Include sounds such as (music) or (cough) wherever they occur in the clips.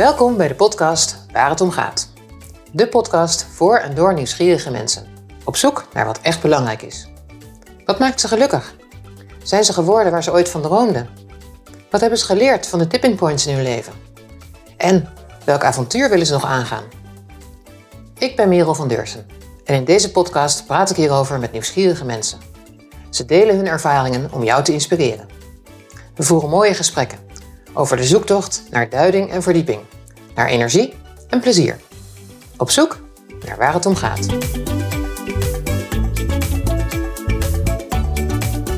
Welkom bij de podcast Waar het om gaat. De podcast voor en door nieuwsgierige mensen. Op zoek naar wat echt belangrijk is. Wat maakt ze gelukkig? Zijn ze geworden waar ze ooit van droomden? Wat hebben ze geleerd van de tipping points in hun leven? En welk avontuur willen ze nog aangaan? Ik ben Merel van Deursen en in deze podcast praat ik hierover met nieuwsgierige mensen. Ze delen hun ervaringen om jou te inspireren. We voeren mooie gesprekken over de zoektocht naar duiding en verdieping, naar energie en plezier. Op zoek naar waar het om gaat.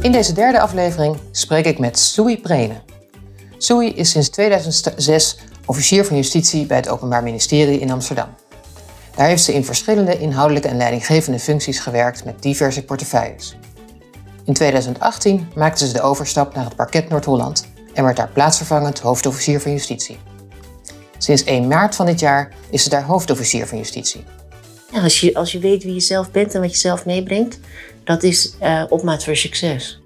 In deze derde aflevering spreek ik met Sui Prene. Sui is sinds 2006 officier van justitie bij het Openbaar Ministerie in Amsterdam. Daar heeft ze in verschillende inhoudelijke en leidinggevende functies gewerkt met diverse portefeuilles. In 2018 maakte ze de overstap naar het parket Noord-Holland en werd daar plaatsvervangend hoofdofficier van justitie. Sinds 1 maart van dit jaar is ze daar hoofdofficier van justitie. Ja, als, je, als je weet wie je zelf bent en wat je zelf meebrengt, dat is uh, opmaat voor succes.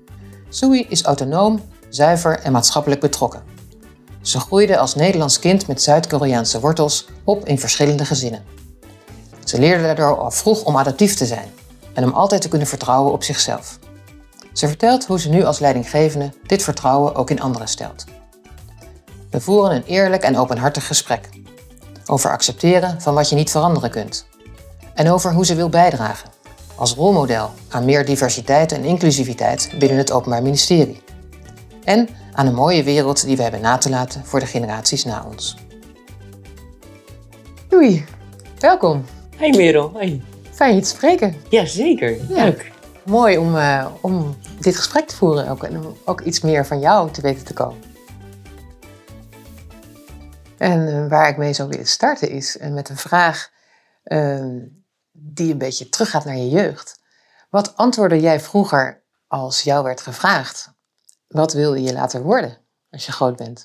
Sui is autonoom, zuiver en maatschappelijk betrokken. Ze groeide als Nederlands kind met Zuid-Koreaanse wortels op in verschillende gezinnen. Ze leerde daardoor al vroeg om adaptief te zijn en om altijd te kunnen vertrouwen op zichzelf. Ze vertelt hoe ze nu als leidinggevende dit vertrouwen ook in anderen stelt. We voeren een eerlijk en openhartig gesprek over accepteren van wat je niet veranderen kunt en over hoe ze wil bijdragen als rolmodel aan meer diversiteit en inclusiviteit binnen het Openbaar Ministerie en aan een mooie wereld die we hebben na te laten voor de generaties na ons. Doei, welkom. Hey Merel, hey. Fijn je te spreken. Jazeker, ja. leuk. Mooi om, uh, om dit gesprek te voeren ook, en om ook iets meer van jou te weten te komen. En uh, waar ik mee zou willen starten is uh, met een vraag ehm, die een beetje teruggaat naar je jeugd. Wat antwoordde jij vroeger als jou werd gevraagd? Wat wilde je later worden als je groot bent?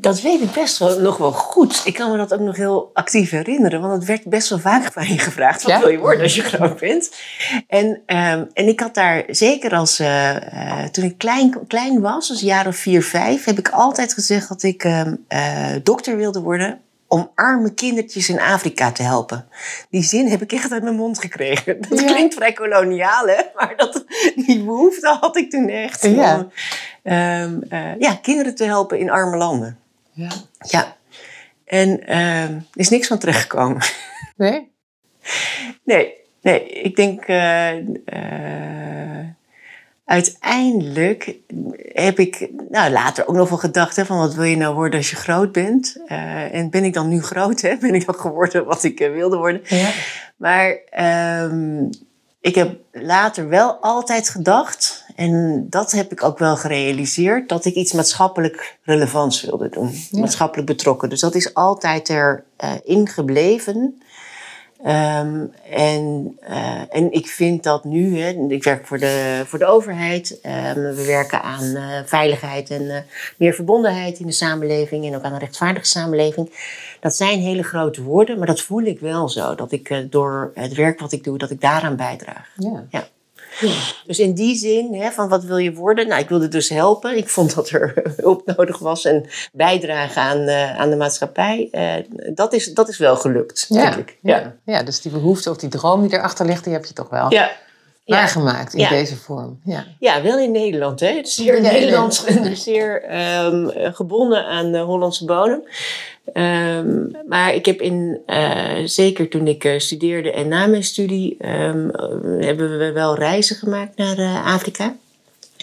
Dat weet ik best wel nog wel goed. Ik kan me dat ook nog heel actief herinneren, want het werd best wel vaak van je gevraagd: wat wil je worden als je groot bent? En, um, en ik had daar zeker als uh, uh, toen ik klein, klein was, dus jaar of vier, vijf, heb ik altijd gezegd dat ik uh, dokter wilde worden om arme kindertjes in Afrika te helpen. Die zin heb ik echt uit mijn mond gekregen. (laughs) Dat klinkt vrij koloniaal, hè? Maar dat, die behoefte had ik toen echt. Ja. Om, um, uh, ja, kinderen te helpen in arme landen. Ja. Ja. En um, er is niks van terechtgekomen. (laughs) Nee? Nee, nee. Ik denk... Uh, uh, uiteindelijk heb ik nou, later ook nog wel gedacht: hè, van wat wil je nou worden als je groot bent? Uh, en ben ik dan nu groot? Hè? (laughs) Ben ik dan geworden wat ik uh, wilde worden? Ja. Maar um, ik heb later wel altijd gedacht, en dat heb ik ook wel gerealiseerd, dat ik iets maatschappelijk relevants wilde doen. Ja. Maatschappelijk betrokken. Dus dat is altijd erin uh, gebleven. Um, en, uh, en ik vind dat nu, hè, ik werk voor de, voor de overheid, um, we werken aan uh, veiligheid en uh, meer verbondenheid in de samenleving en ook aan een rechtvaardige samenleving. Dat zijn hele grote woorden, maar dat voel ik wel zo, dat ik door het werk wat ik doe, dat ik daaraan bijdraag. Ja. ja. Ja. Dus in die zin, hè, van wat wil je worden? Nou, ik wilde dus helpen. Ik vond dat er (laughs) hulp nodig was en bijdragen aan, uh, aan de maatschappij. Uh, dat, is, dat is wel gelukt, ja. denk ik. Ja. ja, dus die behoefte of die droom die erachter ligt, die heb je toch wel ja. waargemaakt in deze vorm. Ja. ja, wel in Nederland. Hè. Zeer Nederlands, zeer um, gebonden aan de Hollandse bodem. Um, maar ik heb in, uh, zeker toen ik uh, studeerde en na mijn studie, um, hebben we wel reizen gemaakt naar uh, Afrika.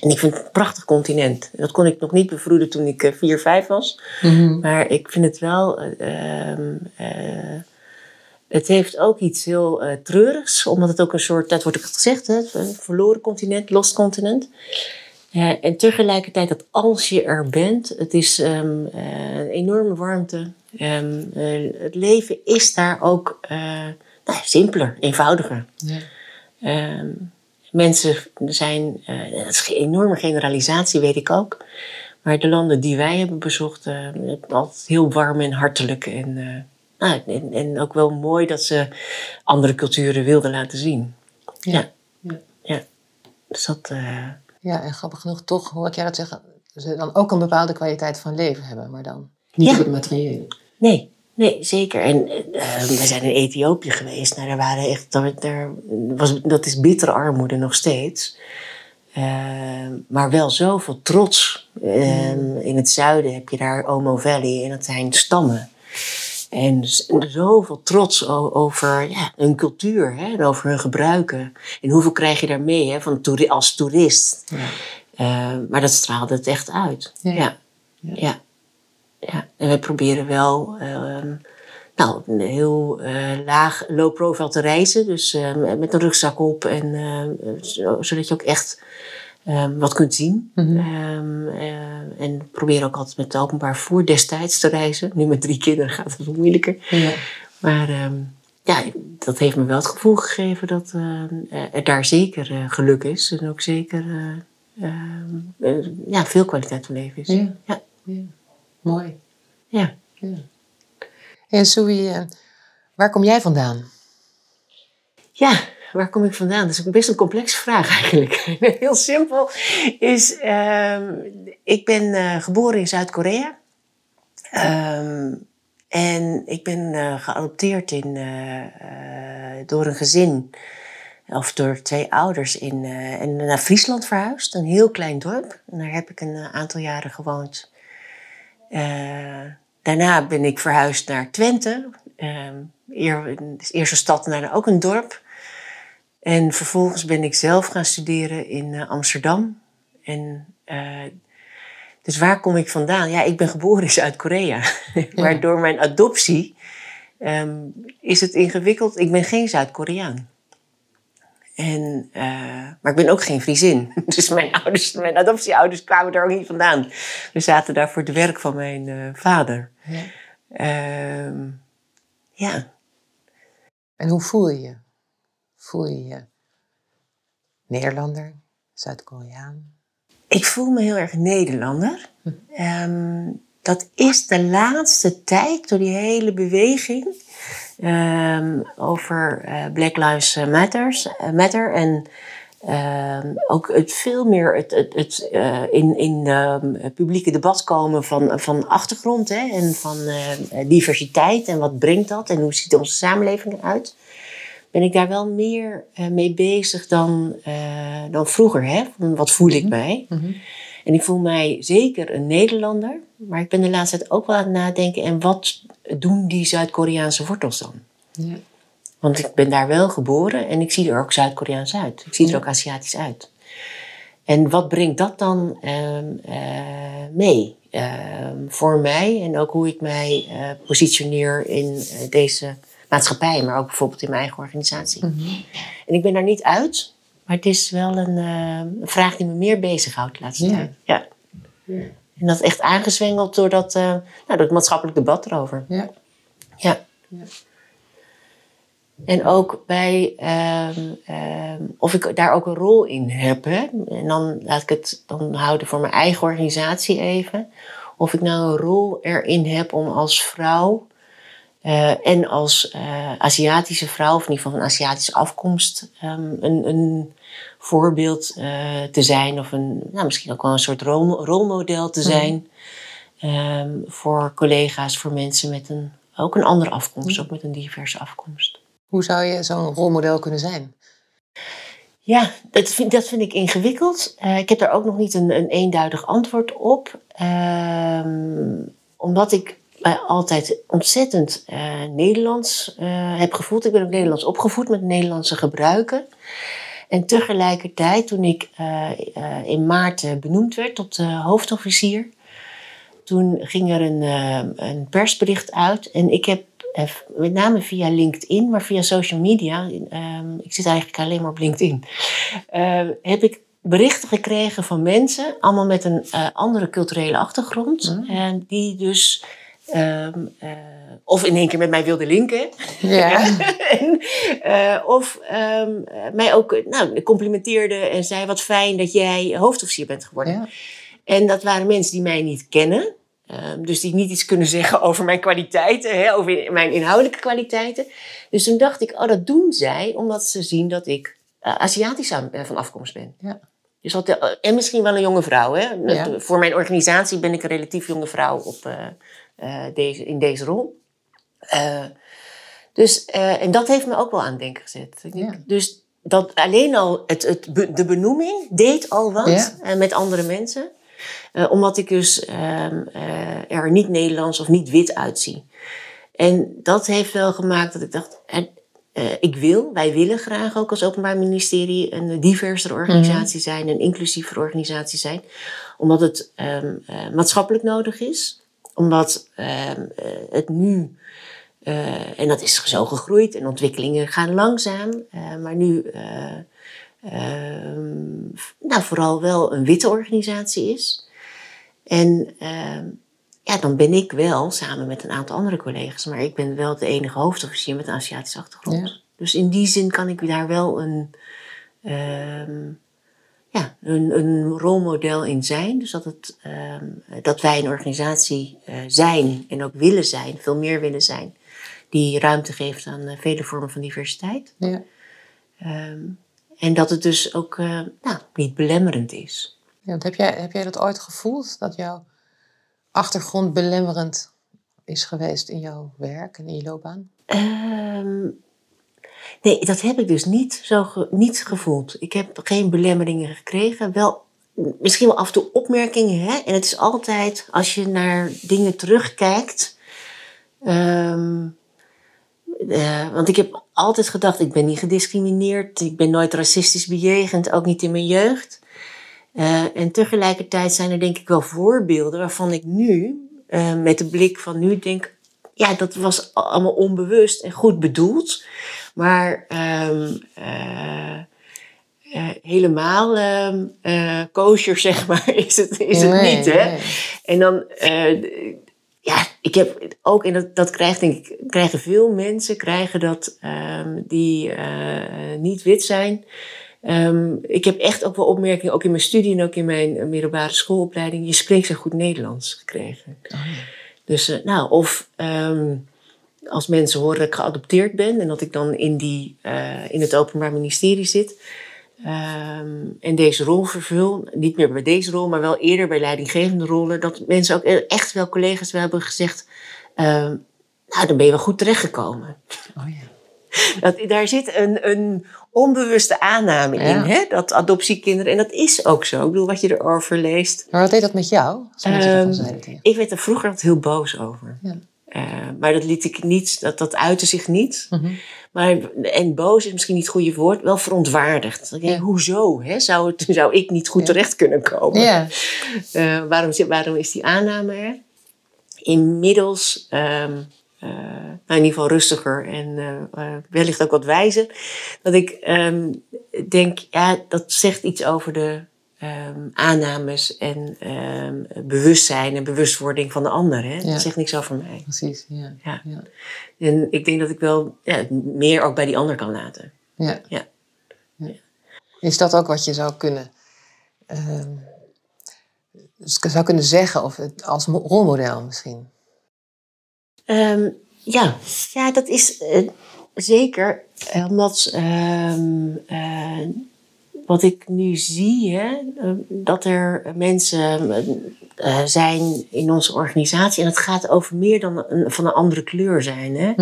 En ik vind het een prachtig continent. Dat kon ik nog niet bevroeden toen ik 4, 5 was. Mm -hmm. Maar ik vind het wel. Um, het heeft ook iets heel treurigs, omdat het ook een soort, dat wordt ook gezegd, hè, verloren continent, lost continent. Ja, en tegelijkertijd dat als je er bent, het is um, uh, een enorme warmte. Um, uh, het leven is daar ook uh, nou, simpeler, eenvoudiger. Ja. Um, mensen zijn, dat is een enorme generalisatie, weet ik ook. Maar de landen die wij hebben bezocht, altijd heel warm en hartelijk. En, nou, en, en, ook wel mooi dat ze andere culturen wilden laten zien. Ja. ja. ja. Dus dat. Ja, en grappig genoeg toch hoor ik jij dat zeggen, ze dan ook een bepaalde kwaliteit van leven hebben, maar dan niet ja. op het materiële. Nee, Nee, zeker. En uh, we zijn in Ethiopië geweest. Nou, daar waren echt, daar, daar was, dat is bittere armoede nog steeds. Uh, maar wel zoveel trots. Uh, in het zuiden heb je daar Omo Valley en dat zijn stammen. En zoveel trots over ja, hun cultuur hè, en over hun gebruiken. En hoeveel krijg je daarmee hè, van toeri als toerist. Ja. Uh, maar dat straalde het echt uit. Ja. ja. ja. ja. En we proberen wel uh, nou, heel uh, laag, low profile te reizen. Dus ehm, met een rugzak op. En, zodat je ook echt um, wat kunt zien. Mm -hmm. uh, en probeer ook altijd met het openbaar vervoer destijds te reizen. Nu met drie kinderen gaat het wat moeilijker. Ja. Maar um, ja, dat heeft me wel het gevoel gegeven dat uh, er daar zeker uh, geluk is. En ook zeker ja, veel kwaliteit van leven is. Ja. ja. ja. Mooi. Ja. ja. En Zoe, waar kom jij vandaan? Ja, waar kom ik vandaan? Dat is best een complexe vraag (laughs) eigenlijk. Heel simpel is, um, ik ben uh, geboren in Zuid-Korea. Um, en ik ben uh, geadopteerd in, uh, door een gezin, of door twee ouders, in, en naar Friesland verhuisd. Een heel klein dorp. En daar heb ik een aantal jaren gewoond. daarna ben ik verhuisd naar Twente. Eer, de eerste stad naar ook een dorp. En vervolgens ben ik zelf gaan studeren in uh, Amsterdam. En uh, dus waar kom ik vandaan? Ja, ik ben geboren in Zuid-Korea. (laughs) maar door mijn adoptie um, is het ingewikkeld. Ik ben geen Zuid-Koreaan. En, uh, maar ik ben ook geen Friesin. (laughs) Dus mijn, ouders, mijn adoptieouders kwamen er ook niet vandaan. We zaten daar voor het werk van mijn vader. Ja. Uh, ja. En hoe voel je je? Voel je je Nederlander, Zuid-Koreaan? Ik voel me heel erg Nederlander. Um, dat is de laatste tijd door die hele beweging um, over uh, Black Lives Matters, uh, Matter en um, ook het veel meer het, het, het uh, in, in het publieke debat komen van, van achtergrond hè, en van diversiteit en wat brengt dat en hoe ziet onze samenleving eruit ben ik daar wel meer uh, mee bezig dan, uh, dan vroeger. Hè? Van wat voel ik mhm. mij? Mm -hmm. En ik voel mij zeker een Nederlander. Maar ik ben de laatste tijd ook wel aan het nadenken. En wat doen die Zuid-Koreaanse wortels dan? Ja. Want ik ben daar wel geboren en ik zie er ook Zuid-Koreaans uit. Ik zie er ook Aziatisch uit. En wat brengt dat dan uh, mee ehm, voor mij? En ook hoe ik mij eh, positioneer in deze maatschappij, maar ook bijvoorbeeld in mijn eigen organisatie. Mhm. En ik ben daar niet uit, maar het is wel een, uh, vraag die me meer bezighoudt de laatste tijd. Ja. ja. En dat echt aangezwengeld door, dat, uh, nou, door het maatschappelijk debat erover. Ja. ja. ja. En ook bij um, um, of ik daar ook een rol in heb. Hè? En dan laat ik het dan houden voor mijn eigen organisatie even. Of ik nou een rol erin heb om als vrouw uh, en als uh, Aziatische vrouw, of in ieder geval van Aziatische afkomst, um, een, een, voorbeeld uh, te zijn. Of een, nou, misschien ook wel een soort rol, rolmodel te mhm. zijn. Um, voor collega's, voor mensen met een, ook een andere afkomst, ook met een diverse afkomst. Hoe zou je zo'n rolmodel kunnen zijn? Ja, dat vind, dat vind ik ingewikkeld. ik heb daar ook nog niet een, een eenduidig antwoord op. Um, omdat ik mij altijd ontzettend uh, Nederlands uh, heb gevoeld. Ik ben ook Nederlands opgevoed met Nederlandse gebruiken. En tegelijkertijd, toen ik uh, in maart benoemd werd tot hoofdofficier, toen ging er een, een persbericht uit. En ik heb met name via LinkedIn, maar via social media, ehm, ik zit eigenlijk alleen maar op LinkedIn, heb ik berichten gekregen van mensen, allemaal met een andere culturele achtergrond. Mm. En die dus Um, uh, of in één keer met mij wilde linken. Ja. (laughs) en, uh, of um, mij ook nou, complimenteerde en zei: Wat fijn dat jij hoofdofficier bent geworden. Ja. En dat waren mensen die mij niet kennen. Um, dus die niet iets kunnen zeggen (laughs) over mijn kwaliteiten, hè, over mijn inhoudelijke kwaliteiten. Dus toen dacht ik: Oh, dat doen zij omdat ze zien dat ik uh, Aziatisch van afkomst ben. Ja. Dus en misschien wel een jonge vrouw. Hè? Voor mijn organisatie ben ik een relatief jonge vrouw op, deze, in deze rol. Eh, dus, eh, en dat heeft me ook wel aan het denken gezet. Ja. Dus dat alleen al het, het, de benoeming deed al wat Ja. eh, met andere mensen. Eh, omdat ik dus ehm, eh, er niet Nederlands of niet wit uitzie. En dat heeft wel gemaakt dat ik dacht, eh, eh, ik wil, wij willen graag ook als Openbaar Ministerie een diversere organisatie zijn, een inclusievere organisatie zijn. Omdat het ehm, eh, maatschappelijk nodig is. Omdat ehm, eh, het nu, eh, en dat is zo gegroeid en ontwikkelingen gaan langzaam, eh, maar nu eh, ehm, nou, vooral wel een witte organisatie is. En ehm, ja, dan ben ik wel, samen met een aantal andere collega's, maar ik ben wel de enige hoofdofficier met een Aziatische achtergrond. Ja. Dus in die zin kan ik daar wel een, ja, een, een rolmodel in zijn. Dus dat, het, ehm, dat wij een organisatie eh, zijn en ook willen zijn, veel meer willen zijn, die ruimte geeft aan eh, vele vormen van diversiteit. Ja. Ehm, en dat het dus ook eh, nou, niet belemmerend is. Ja, want heb, jij, heb jij dat ooit gevoeld, dat jouw achtergrond belemmerend is geweest in jouw werk en in je loopbaan? Ehm, nee, dat heb ik dus niet zo niet gevoeld. Ik heb geen belemmeringen gekregen. Wel, misschien wel af en toe opmerkingen. Hè? En het is altijd, als je naar dingen terugkijkt. eh, want ik heb altijd gedacht, ik ben niet gediscrimineerd. Ik ben nooit racistisch bejegend, ook niet in mijn jeugd. Eh, en tegelijkertijd zijn er denk ik wel voorbeelden waarvan ik nu, eh, met de blik van nu, denk: ja, dat was allemaal onbewust en goed bedoeld. Maar ehm, eh, eh, helemaal kosher, (laughs) zeg maar, is het, is het Nee, niet. Hè? nee. En dan, ja, ik heb ook, en dat, dat krijgt, denk ik, krijgen veel mensen, krijgen dat ehm, die niet wit zijn. Ik heb echt ook wel opmerkingen, ook in mijn studie en ook in mijn middelbare schoolopleiding. Je spreekt zo goed Nederlands gekregen. Dus, eh, nou, of ehm, als mensen horen dat ik geadopteerd ben en dat ik dan in, die, eh, in het Openbaar Ministerie zit. ehm, en deze rol vervul, niet meer bij deze rol, maar wel eerder bij leidinggevende rollen, dat mensen ook echt wel collega's wel hebben gezegd, ehm, nou dan ben je wel goed terechtgekomen. Oh ja. (laughs) Dat, daar zit een, een onbewuste aanname in, hè? dat adoptiekinderen, en dat is ook zo. Ik bedoel, wat je erover leest. Maar wat deed dat met jou? Je? Ik werd er vroeger altijd heel boos over. Ja. Eh, maar dat liet ik niet, dat, dat uitte zich niet. Mhm. Maar, en boos is misschien niet het goede woord, wel verontwaardigd. Dan denk ik, Ja. Hoezo? Hè? Zou, het, zou ik niet goed Ja. terecht kunnen komen? Ja. Eh, waarom, waarom is die aanname er? Inmiddels, ehm, eh, nou in ieder geval rustiger en eh, eh, wellicht ook wat wijzer, dat ik ehm, denk, ja, dat zegt iets over de ehm, aannames en ehm, bewustzijn en bewustwording van de ander. Hè? Ja. Dat zegt niks over mij. Precies, ja. Ja. Ja. En ik denk dat ik wel ja, meer ook bij die ander kan laten. Ja. Ja. Is dat ook wat je zou kunnen, zou kunnen zeggen, of het, als mo- rolmodel misschien? Ehm, ja. ja, dat is eh, zeker. eh, Omdat eh, wat ik nu zie, hè, dat er mensen zijn in onze organisatie. En het gaat over meer dan een, van een andere kleur zijn. Hè?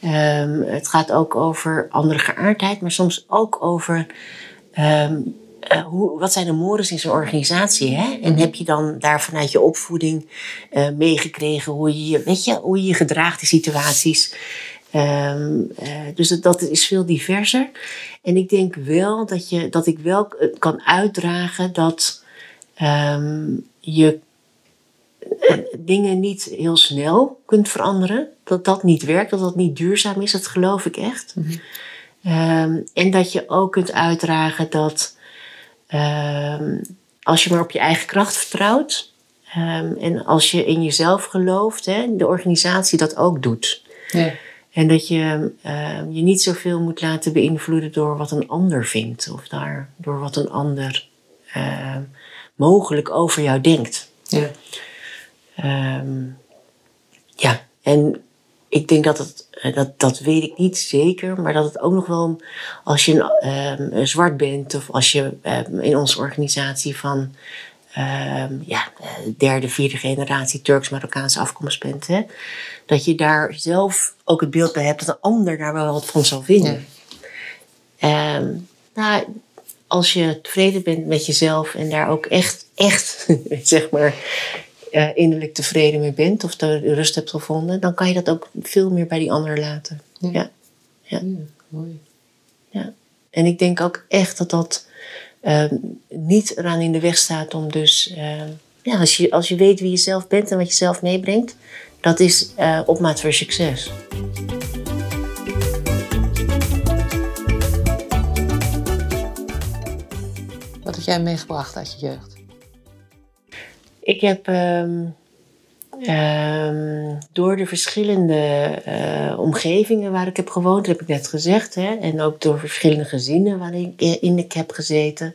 Ehm, het gaat ook over andere geaardheid, maar soms ook over eh, hoe, wat zijn de mores in zo'n organisatie. Hè? En heb je dan daar vanuit je opvoeding eh, meegekregen hoe je, je- weet je hoe je je gedraagt in situaties. Ehm, eh, dus dat, dat is veel diverser. En ik denk wel dat, je, dat ik wel kan uitdragen dat ehm, je dingen niet heel snel kunt veranderen. Dat dat niet werkt, dat dat niet duurzaam is. Dat geloof ik echt. Ehm, en dat je ook kunt uitdragen dat ehm, als je maar op je eigen kracht vertrouwt. ehm, en als je in jezelf gelooft, hè, de organisatie dat ook doet. Ja. En dat je ehm, je niet zoveel moet laten beïnvloeden door wat een ander vindt. Of daar, door wat een ander mogelijk over jou denkt. Ja. Ja, en ik denk dat het, eh, dat, dat weet ik niet zeker, maar dat het ook nog wel, als je een, ehm, een zwart bent of als je ehm, in onze organisatie van ehm, ja, derde, vierde generatie Turks-Marokkaanse afkomst bent. Hè? Dat je daar zelf ook het beeld bij hebt dat een ander daar wel wat van zal vinden. Ehm, nou, als je tevreden bent met jezelf en daar ook echt, echt, (laughs) zeg maar, uh, innerlijk tevreden mee bent of de rust hebt gevonden, dan kan je dat ook veel meer bij die ander laten. Ja. ja. ja. mooi. Ja. En ik denk ook echt dat dat uh, niet eraan in de weg staat om dus, uh, ja, als je, als je weet wie je zelf bent en wat je zelf meebrengt, dat is uh, opmaat voor succes. Wat heb jij meegebracht uit je jeugd? Ik heb um, um, door de verschillende uh, omgevingen waar ik heb gewoond, heb ik net gezegd, hè, en ook door verschillende gezinnen waarin ik, in ik heb gezeten.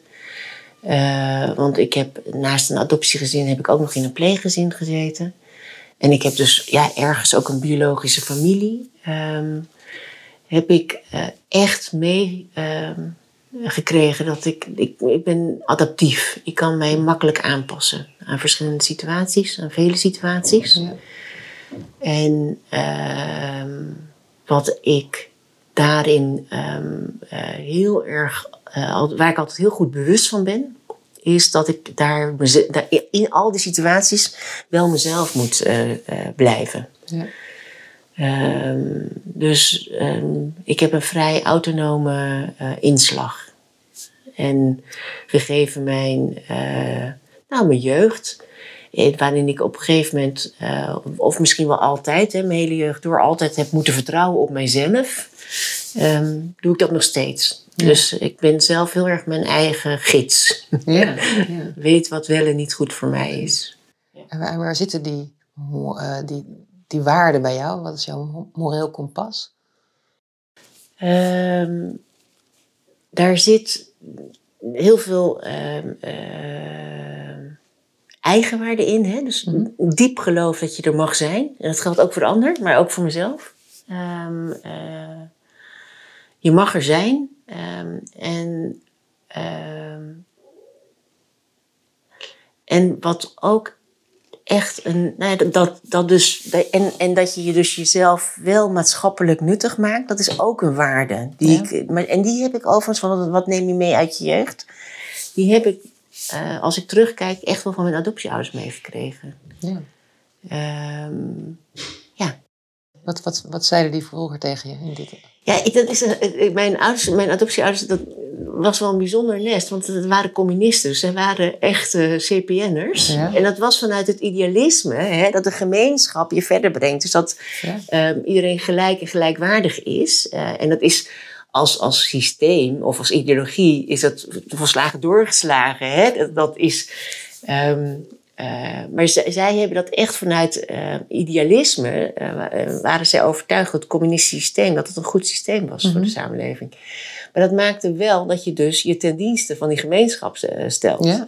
Uh, want ik heb naast een adoptiegezin heb ik ook nog in een pleeggezin gezeten. En ik heb dus ja, ergens ook een biologische familie. Um, heb ik echt mee gekregen dat ik, ik, ik ben adaptief. Ik kan mij makkelijk aanpassen aan verschillende situaties, aan vele situaties. Ja. En uh, wat ik daarin um, uh, heel erg, uh, waar ik altijd heel goed bewust van ben, is dat ik daar, daar in al die situaties wel mezelf moet uh, blijven. Ja. Um, dus um, ik heb een vrij autonome uh, inslag. En gegeven mijn, uh, nou, mijn jeugd, eh, waarin ik op een gegeven moment, uh, of misschien wel altijd, hè, mijn hele jeugd door, altijd heb moeten vertrouwen op mijzelf, um, doe ik dat nog steeds. Ja. Dus ik ben zelf heel erg mijn eigen gids. Ja, ja. (laughs) Weet wat wel en niet goed voor mij is. En waar, waar zitten die, uh, die, die waarden bij jou? Wat is jouw moreel kompas? Um, daar zit heel veel uh, uh, eigenwaarde in. Hè? Dus mm -hmm. diep geloof dat je er mag zijn. En dat geldt ook voor de ander, maar ook voor mezelf. Um, uh, je mag er zijn. Um, en, en wat ook echt een. Nou ja, dat, dat dus, en, en dat je je dus jezelf wel maatschappelijk nuttig maakt, dat is ook een waarde. Die ja. ik, maar, en die heb ik overigens van wat neem je mee uit je jeugd? Die heb ik, uh, als ik terugkijk, echt wel van mijn adoptieouders meegekregen. Ja. Um, ja. Wat, wat, wat zeiden die vroeger tegen je in dit? Ja, ik, dat is, mijn, ouders, mijn adoptieouders, dat was wel een bijzonder nest. Want het waren communisten, zij waren echte CPN'ers. Ja. En dat was vanuit het idealisme, hè, dat de gemeenschap je verder brengt. Dus dat ja. um, iedereen gelijk en gelijkwaardig is. Uh, en dat is als, als systeem of als ideologie is dat volslagen doorgeslagen. Hè? Dat, dat is... Um, uh, maar zij, hebben dat echt vanuit uh, idealisme, uh, waren zij overtuigd dat het communistische systeem, dat het een goed systeem was mm -hmm. voor de samenleving. Maar dat maakte wel dat je dus je ten dienste van die gemeenschap stelt. Ja.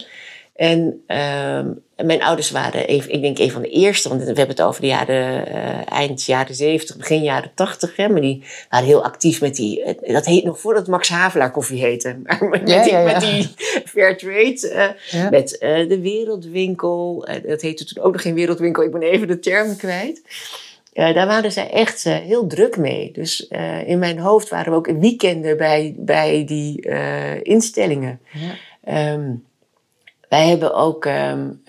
En um, mijn ouders waren, even, ik denk, een van de eerste, want we hebben het over de jaren, uh, eind jaren 70, begin jaren 80, hè, maar die waren heel actief met die, dat heet nog voordat Max Havelaar koffie heette, (laughs) maar met, ja, die, ja, ja. met die Fairtrade, uh, met uh, de Wereldwinkel, dat heette toen ook nog geen Wereldwinkel, ik ben even de term kwijt. Uh, daar waren zij echt uh, heel druk mee. Dus uh, in mijn hoofd waren we ook weekenden bij, bij die instellingen. Ja. Um, wij hebben ook um,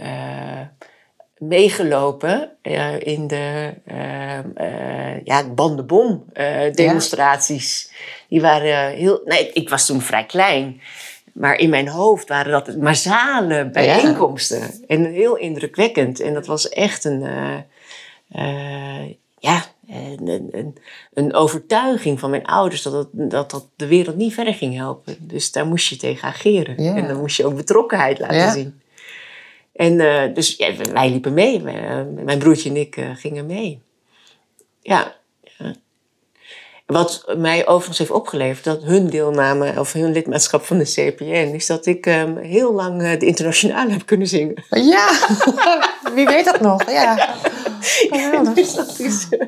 meegelopen in de ja, demonstraties. Ja. Die waren heel. Nee, ik was toen vrij klein. Maar in mijn hoofd waren dat massale bijeenkomsten. Ja. En heel indrukwekkend. En dat was echt een uh, ja, een, een, een, overtuiging van mijn ouders dat, het, dat dat de wereld niet verder ging helpen. Dus daar moest je tegen ageren. Ja. En dan moest je ook betrokkenheid laten ja. zien. En uh, dus ja, wij liepen mee. Mijn broertje en ik uh, gingen mee. Ja. Wat mij overigens heeft opgeleverd, dat hun deelname of hun lidmaatschap van de CPN, is dat ik um, heel lang de internationale heb kunnen zingen. Ja, (laughs) wie weet dat nog? Ja. (laughs) dus dat is uh,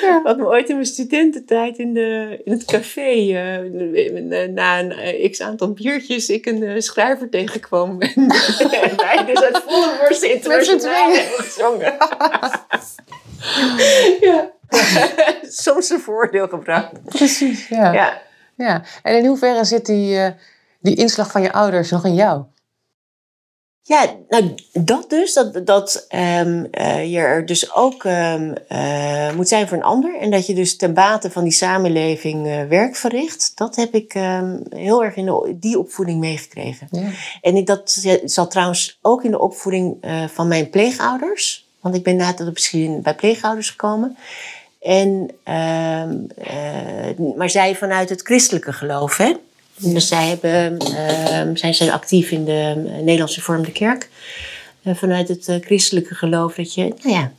ja. wat me ooit in mijn studententijd in, de, in het café, uh, na een x aantal biertjes, ik een schrijver tegenkwam. (laughs) en wij dus uit volle borst internationaal hebben gezongen. (laughs) ja. Soms een voordeel gebruikt. Precies, ja. ja. ja. En in hoeverre zit die, die inslag van je ouders nog in jou? Ja, nou dat dus, dat, dat um, uh, je er dus ook um, uh, moet zijn voor een ander. En dat je dus ten bate van die samenleving uh, werk verricht. Dat heb ik um, heel erg in de, die opvoeding meegekregen. Ja. En ik, dat zat trouwens ook in de opvoeding van mijn pleegouders. Want ik ben na de misschien bij pleegouders gekomen. En, maar zij vanuit het christelijke geloof, hè. Dus zij hebben, uh, zijn, zijn actief in de uh, Nederlandse Vormde Kerk. Uh, vanuit het uh, christelijke geloof dat je, nou ja,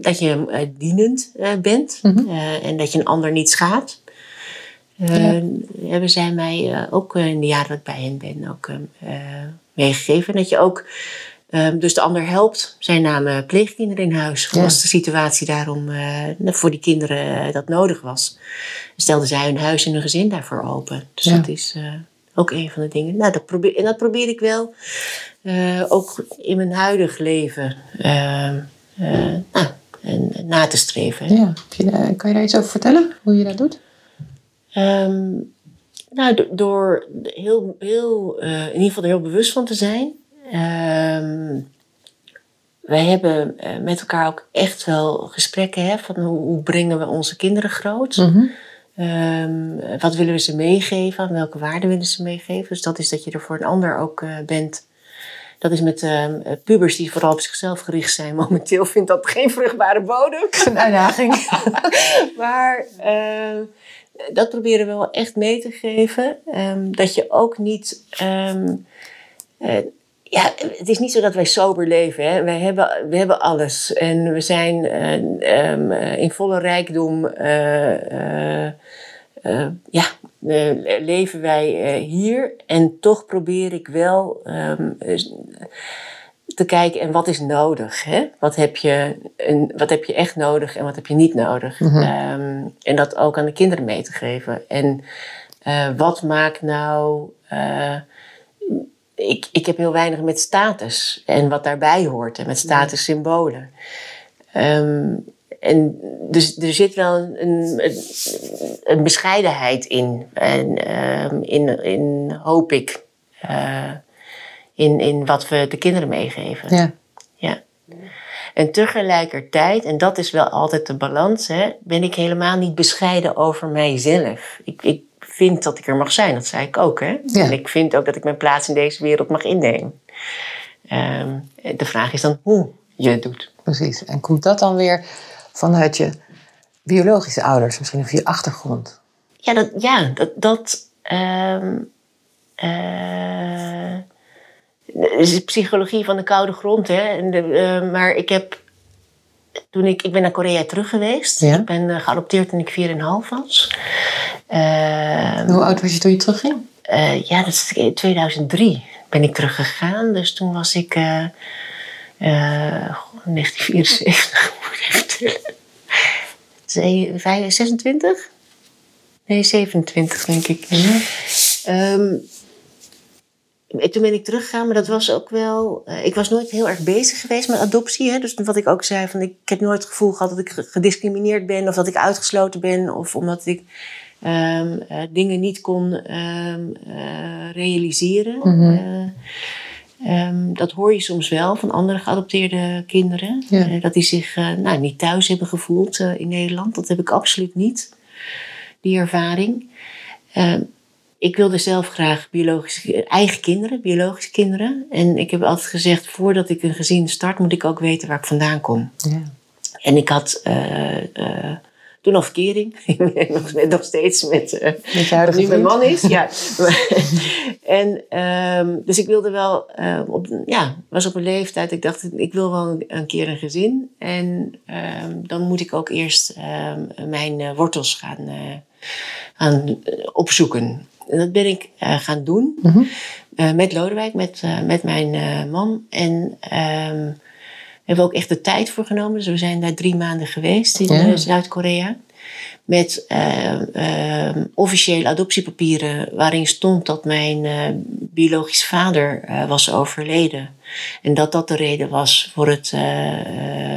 dat je dienend bent mm-hmm. en dat je een ander niet schaadt. Ja. Hebben zij mij ook in de jaren dat ik bij hen ben ook meegegeven. Dat je ook Um, dus de ander helpt. Zijn namen pleegkinderen in huis. Ja. Was de situatie daarom uh, voor die kinderen uh, dat nodig was. Stelden zij hun huis en hun gezin daarvoor open. Dus ja. dat is uh, ook een van de dingen. Nou, dat probeer, en dat probeer ik wel ook in mijn huidige leven ehm, nou, en, na te streven. Ja. Kan je daar iets over vertellen? Hoe je dat doet? Um, nou, door heel, heel, in ieder geval er heel bewust van te zijn. Um, wij hebben eh, met elkaar ook echt wel gesprekken hè, van hoe, hoe brengen we onze kinderen groot. Mm um, wat willen we ze meegeven? Welke waarden willen ze meegeven? Dus dat is dat je er voor een ander ook uh, bent. Dat is met uh, pubers die vooral op zichzelf gericht zijn. (laughs) Momenteel vindt dat geen vruchtbare bodem. Dat is een uitdaging. (laughs) maar uh, dat proberen we wel echt mee te geven. Um, dat je ook niet ja, het is niet zo dat wij sober leven. Hè. Wij hebben, we hebben alles. En we zijn uh, um, in volle rijkdom. Uh, uh, ja, leven wij hier. En toch probeer ik wel um, te kijken en wat is nodig. Hè? Wat, heb je, een, wat heb je echt nodig en wat heb je niet nodig. Mm -hmm. um, en dat ook aan de kinderen mee te geven. En wat maakt nou ik, ik heb heel weinig met status en wat daarbij hoort en met statussymbolen. Um, en dus er zit wel een, een, een bescheidenheid in. En, um, in, in, hoop ik, uh, in, in wat we de kinderen meegeven. Ja. ja. En tegelijkertijd, en dat is wel altijd de balans, hè, ben ik helemaal niet bescheiden over mijzelf. Ik, ik vind dat ik er mag zijn. Dat zei ik ook. Hè? En ik vind ook dat ik mijn plaats in deze wereld mag innemen. Um, de vraag is dan hoe je het doet. Precies. En komt dat dan weer vanuit je biologische ouders, misschien of je achtergrond? Ja, dat, ja, dat, dat um, uh, is psychologie van de koude grond. Hè? En de, uh, maar ik heb toen ik, ik ben naar Korea terug geweest. Ja? Ik ben uh, geadopteerd toen ik 4,5 was. Uh, Hoe oud was je toen je terugging? Uh, ja, dat is in 2003 ben ik teruggegaan. Dus toen was ik 1974, (laughs) moet ik even tellen. 26? Nee, 27 denk ik. Ja. Um, toen ben ik teruggegaan, maar dat was ook wel. Uh, ik was nooit heel erg bezig geweest met adoptie. Hè? Dus wat ik ook zei, van ik, heb nooit het gevoel gehad dat ik gediscrimineerd ben of dat ik uitgesloten ben of omdat ik um, uh, dingen niet kon um, uh, realiseren. Mm -hmm. dat hoor je soms wel van andere geadopteerde kinderen. Ja. dat die zich nou, niet thuis hebben gevoeld in Nederland. Dat heb ik absoluut niet, die ervaring ik wilde zelf graag biologische, eigen kinderen, biologische kinderen. En ik heb altijd gezegd, voordat ik een gezin start, moet ik ook weten waar ik vandaan kom. Ja. En ik had uh, uh, toen al verkering. nog, (laughs) nog steeds met, uh, met je nu mijn man is. ja. (laughs) (laughs) en um, dus ik wilde wel, op, ja, was op een leeftijd. Ik dacht, ik wil wel een, een keer een gezin. En um, dan moet ik ook eerst um, mijn wortels gaan, gaan opzoeken. En dat ben ik gaan doen. Mm -hmm. uh, met Lodewijk, met, met mijn man. En hebben we ook echt de tijd voor genomen. Dus we zijn daar drie maanden geweest in eh, Zuid-Korea. Met uh, officiële adoptiepapieren waarin stond dat mijn biologisch vader was overleden. En dat dat de reden was voor, het,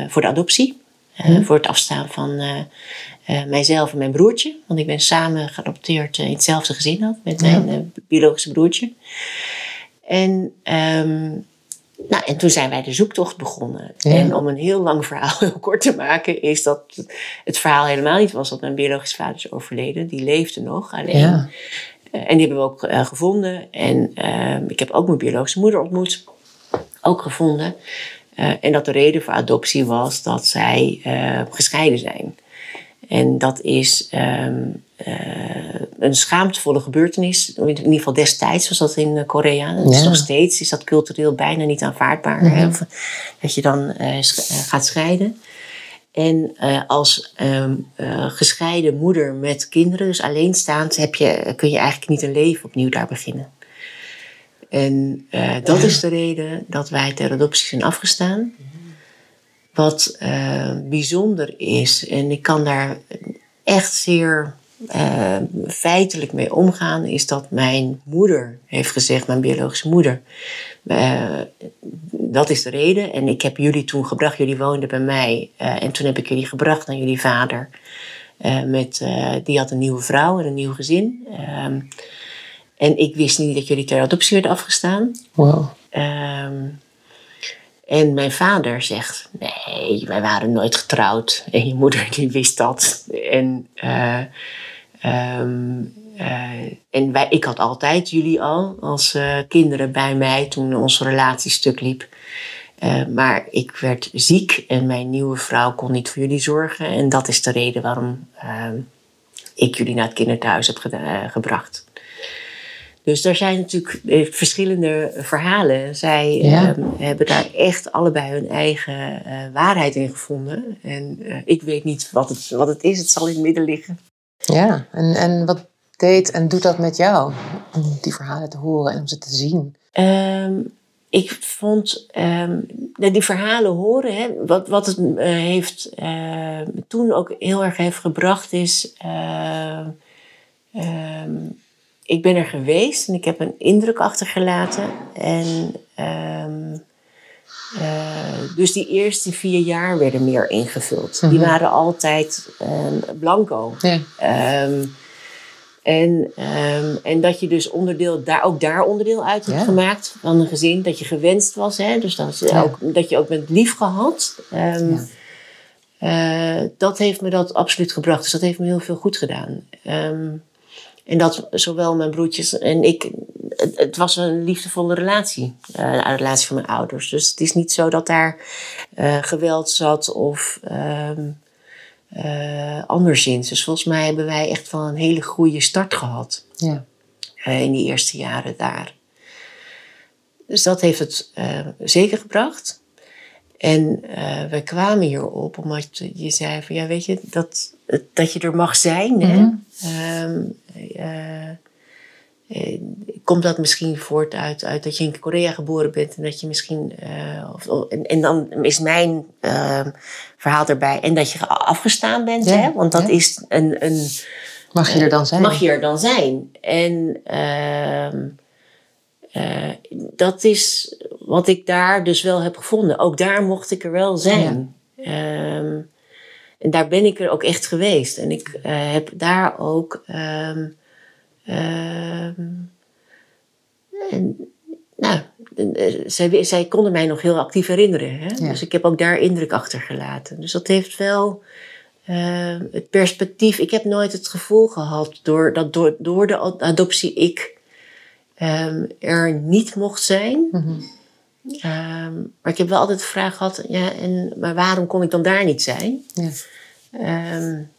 voor de adoptie. Mhm. Voor het afstaan van mijzelf en mijn broertje. Want ik ben samen geadopteerd in hetzelfde gezin met mijn biologische broertje. En um, nou, en toen zijn wij de zoektocht begonnen. En om een heel lang verhaal (laughs) heel kort te maken, is dat het verhaal helemaal niet was dat mijn biologische vader is overleden. Die leefde nog alleen. Ja. Uh, en die hebben we ook uh, gevonden. En uh, ik heb ook mijn biologische moeder ontmoet. Ook gevonden. Eh, en dat de reden voor adoptie was dat zij gescheiden zijn. En dat is um, uh, een schaamtevolle gebeurtenis. In ieder geval destijds was dat in Korea. Dat is nog steeds is dat cultureel bijna niet aanvaardbaar. hè? Mhm. Dat je dan uh, gaat scheiden. En uh, als um, gescheiden moeder met kinderen, dus alleenstaand, heb je, kun je eigenlijk niet een leven opnieuw daar beginnen. En dat is de reden dat wij ter adoptie zijn afgestaan. Wat bijzonder is, en ik kan daar echt zeer uh, feitelijk mee omgaan, is dat mijn moeder heeft gezegd, mijn biologische moeder, uh, dat is de reden. En ik heb jullie toen gebracht, jullie woonden bij mij. Uh, en toen heb ik jullie gebracht naar jullie vader. met, die had een nieuwe vrouw en een nieuw gezin. Ehm, en ik wist niet dat jullie ter adoptie werden afgestaan. Wow. Um, en mijn vader zegt: Nee, wij waren nooit getrouwd. En je moeder die wist dat. En, uh, um, uh, en wij, ik had altijd jullie al als uh, kinderen bij mij toen onze relatie stuk liep. maar ik werd ziek en mijn nieuwe vrouw kon niet voor jullie zorgen. En dat is de reden waarom ehm, ik jullie naar het kinderthuis heb gebracht. Dus er zijn natuurlijk eh, verschillende verhalen. Zij ehm, hebben daar echt allebei hun eigen uh, waarheid in gevonden. En uh, ik weet niet wat het, wat het is. Het zal in het midden liggen. Ja, en, en wat deed en doet dat met jou? Om die verhalen te horen en om ze te zien. Um, ik vond um, die verhalen horen, hè, wat, wat het uh, heeft toen ook heel erg heeft gebracht, is ik ben er geweest en ik heb een indruk achtergelaten. En um, uh, dus die eerste vier jaar werden meer ingevuld. Die mhm. waren altijd um, blanco. Ja. Um, en, en dat je dus onderdeel, daar, ook daar onderdeel uit hebt gemaakt van een gezin. Dat je gewenst was. Hè? Dus dat, ja. ook, dat je ook bent lief gehad. Uh, dat heeft me dat absoluut gebracht. Dus dat heeft me heel veel goed gedaan. En dat zowel mijn broertjes en ik, het, was een liefdevolle relatie, uh, een relatie van mijn ouders. Dus het is niet zo dat daar uh, geweld zat of um, uh, anderszins. Dus volgens mij hebben wij echt wel een hele goede start gehad ja. in die eerste jaren daar. Dus dat heeft het zeker gebracht. En we kwamen hierop omdat je zei van ja, weet je, dat, dat je er mag zijn. hè? Mhm. Ehm, komt dat misschien voort uit, uit dat je in Korea geboren bent en dat je misschien. Uh, of, en, en, dan is mijn uh, verhaal erbij. En dat je afgestaan bent, ja, hè? want dat ja. is een, een. Mag je er dan zijn? Mag je er dan zijn? En ehm, dat is wat ik daar dus wel heb gevonden. Ook daar mocht ik er wel zijn. Ja. Um, en daar ben ik er ook echt geweest. En ik heb daar ook. Um, en, nou, zij, zij konden mij nog heel actief herinneren. Hè? Ja. Dus ik heb ook daar indruk achtergelaten. Dus dat heeft wel uh, het perspectief. Ik heb nooit het gevoel gehad door, dat door, door de adoptie ik um, er niet mocht zijn. Mm -hmm. Um, maar ik heb wel altijd de vraag gehad, ja, en, maar waarom kon ik dan daar niet zijn? Ja. Um,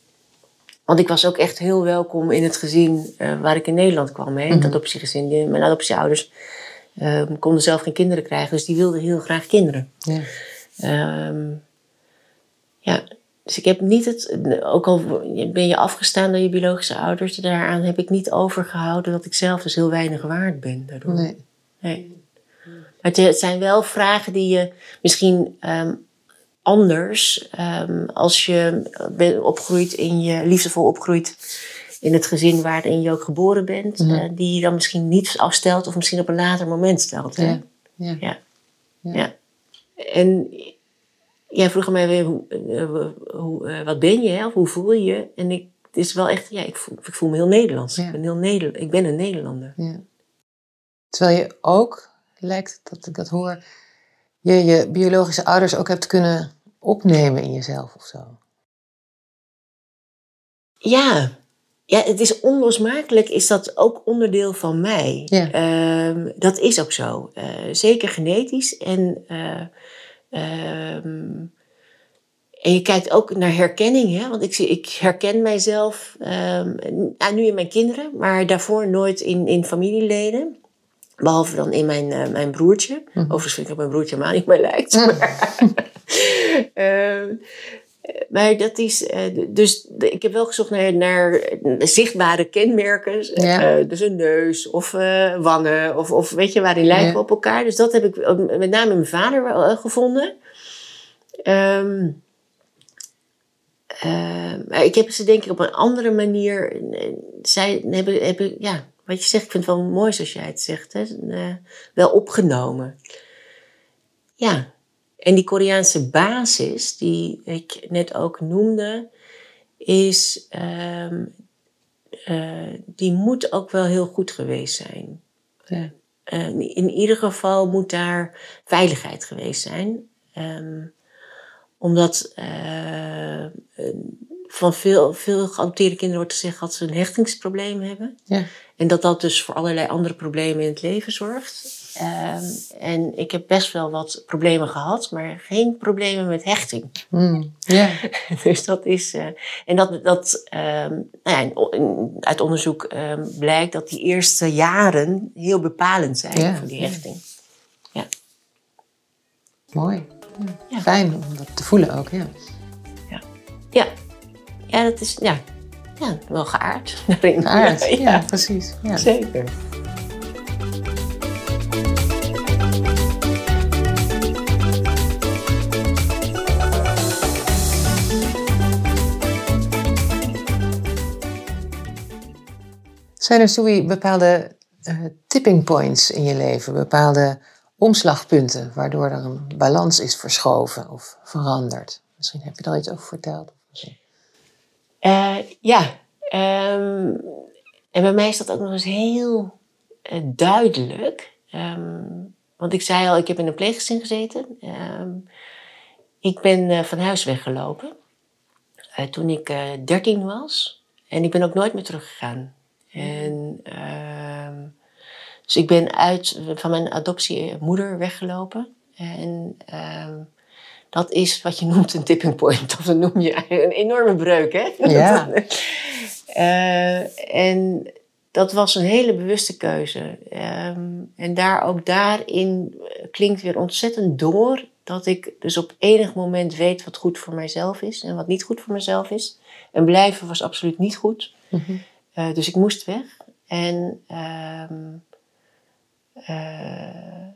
want ik was ook echt heel welkom in het gezin uh, waar ik in Nederland kwam. Hè, in het mhm. adoptiegezin. Mijn adoptieouders um, konden zelf geen kinderen krijgen, dus die wilden heel graag kinderen. Ja. ja, dus ik heb niet het, ook al ben je afgestaan door je biologische ouders, daaraan heb ik niet overgehouden dat ik zelf dus heel weinig waard ben daardoor. Nee. nee. Maar het zijn wel vragen die je misschien um, anders um, als je bent opgroeit in je liefdevol opgroeit in het gezin waarin je ook geboren bent, mm -hmm. die je dan misschien niet afstelt of misschien op een later moment stelt. Hè? Ja. Ja. ja. ja. En jij vroeg mij weer, hoe, uh, hoe, uh, wat ben je hè? of hoe voel je je? En ik, het is wel echt, ja, ik voel, ik voel me heel Nederlands. Ik, ben heel Neder, ik ben een Nederlander. Terwijl je ook, lijkt dat ik dat hoor, je je biologische ouders ook hebt kunnen opnemen in jezelf of zo. Ja, ja, het is onlosmakelijk, is dat ook onderdeel van mij. Ja. Uh, dat is ook zo. Uh, zeker genetisch. En, uh, um, en je kijkt ook naar herkenning. Hè? Want ik, zie, ik herken mijzelf um, nu in mijn kinderen, maar daarvoor nooit in, in familieleden. Behalve dan in mijn, uh, mijn broertje. Mm -hmm. Overigens vind ik dat mijn broertje maar niet meer lijkt. Maar, (laughs) maar dat is, uh, dus ik heb wel gezocht naar, naar zichtbare kenmerken. Ja. Uh, dus een neus of wangen of, of weet je, waarin lijken we op elkaar. Dus dat heb ik met name mijn vader gevonden. Um, maar ik heb ze denk ik op een andere manier, zij hebben, hebben, ja, wat je zegt, ik vind het wel mooi zoals jij het zegt, hè, wel opgenomen. Ja, en die Koreaanse basis, die ik net ook noemde, is, um, uh, die moet ook wel heel goed geweest zijn. Ja. Uh, in ieder geval moet daar veiligheid geweest zijn. Um, omdat uh, van veel, veel geadopteerde kinderen wordt gezegd dat ze een hechtingsprobleem hebben. Ja. En dat dat dus voor allerlei andere problemen in het leven zorgt. Um, en ik heb best wel wat problemen gehad, maar geen problemen met hechting. Mm, yeah. (laughs) dus dat is. Uh, en dat, dat um, nou ja, uit onderzoek um, blijkt dat die eerste jaren heel bepalend zijn yeah, voor die hechting. Yeah. Ja. Mooi. Ja. Fijn om dat te voelen ook, ja. Ja, ja. ja dat is ja, ja, wel geaard. (laughs) Geaard, (laughs) ja, ja, precies. Ja. Zeker. Zijn er, Sui, bepaalde uh, tipping points in je leven? Bepaalde omslagpunten waardoor er een balans is verschoven of veranderd? Misschien heb je daar iets over verteld. Uh, ja, um, en bij mij is dat ook nog eens heel uh, duidelijk. Um, want ik zei al, ik heb in een pleeggezin gezeten. Um, ik ben van huis weggelopen toen ik 13 was. En ik ben ook nooit meer teruggegaan. En, uh, dus ik ben uit van mijn adoptiemoeder weggelopen. En uh, dat is wat je noemt een tipping point. (laughs) Of dat noem je een enorme breuk, hè? Ja. (laughs) uh, en dat was een hele bewuste keuze. Um, en daar ook daarin klinkt weer ontzettend door dat ik dus op enig moment weet wat goed voor mijzelf is en wat niet goed voor mezelf is. En blijven was absoluut niet goed. Mm -hmm. Uh, dus ik moest weg. En uh, uh,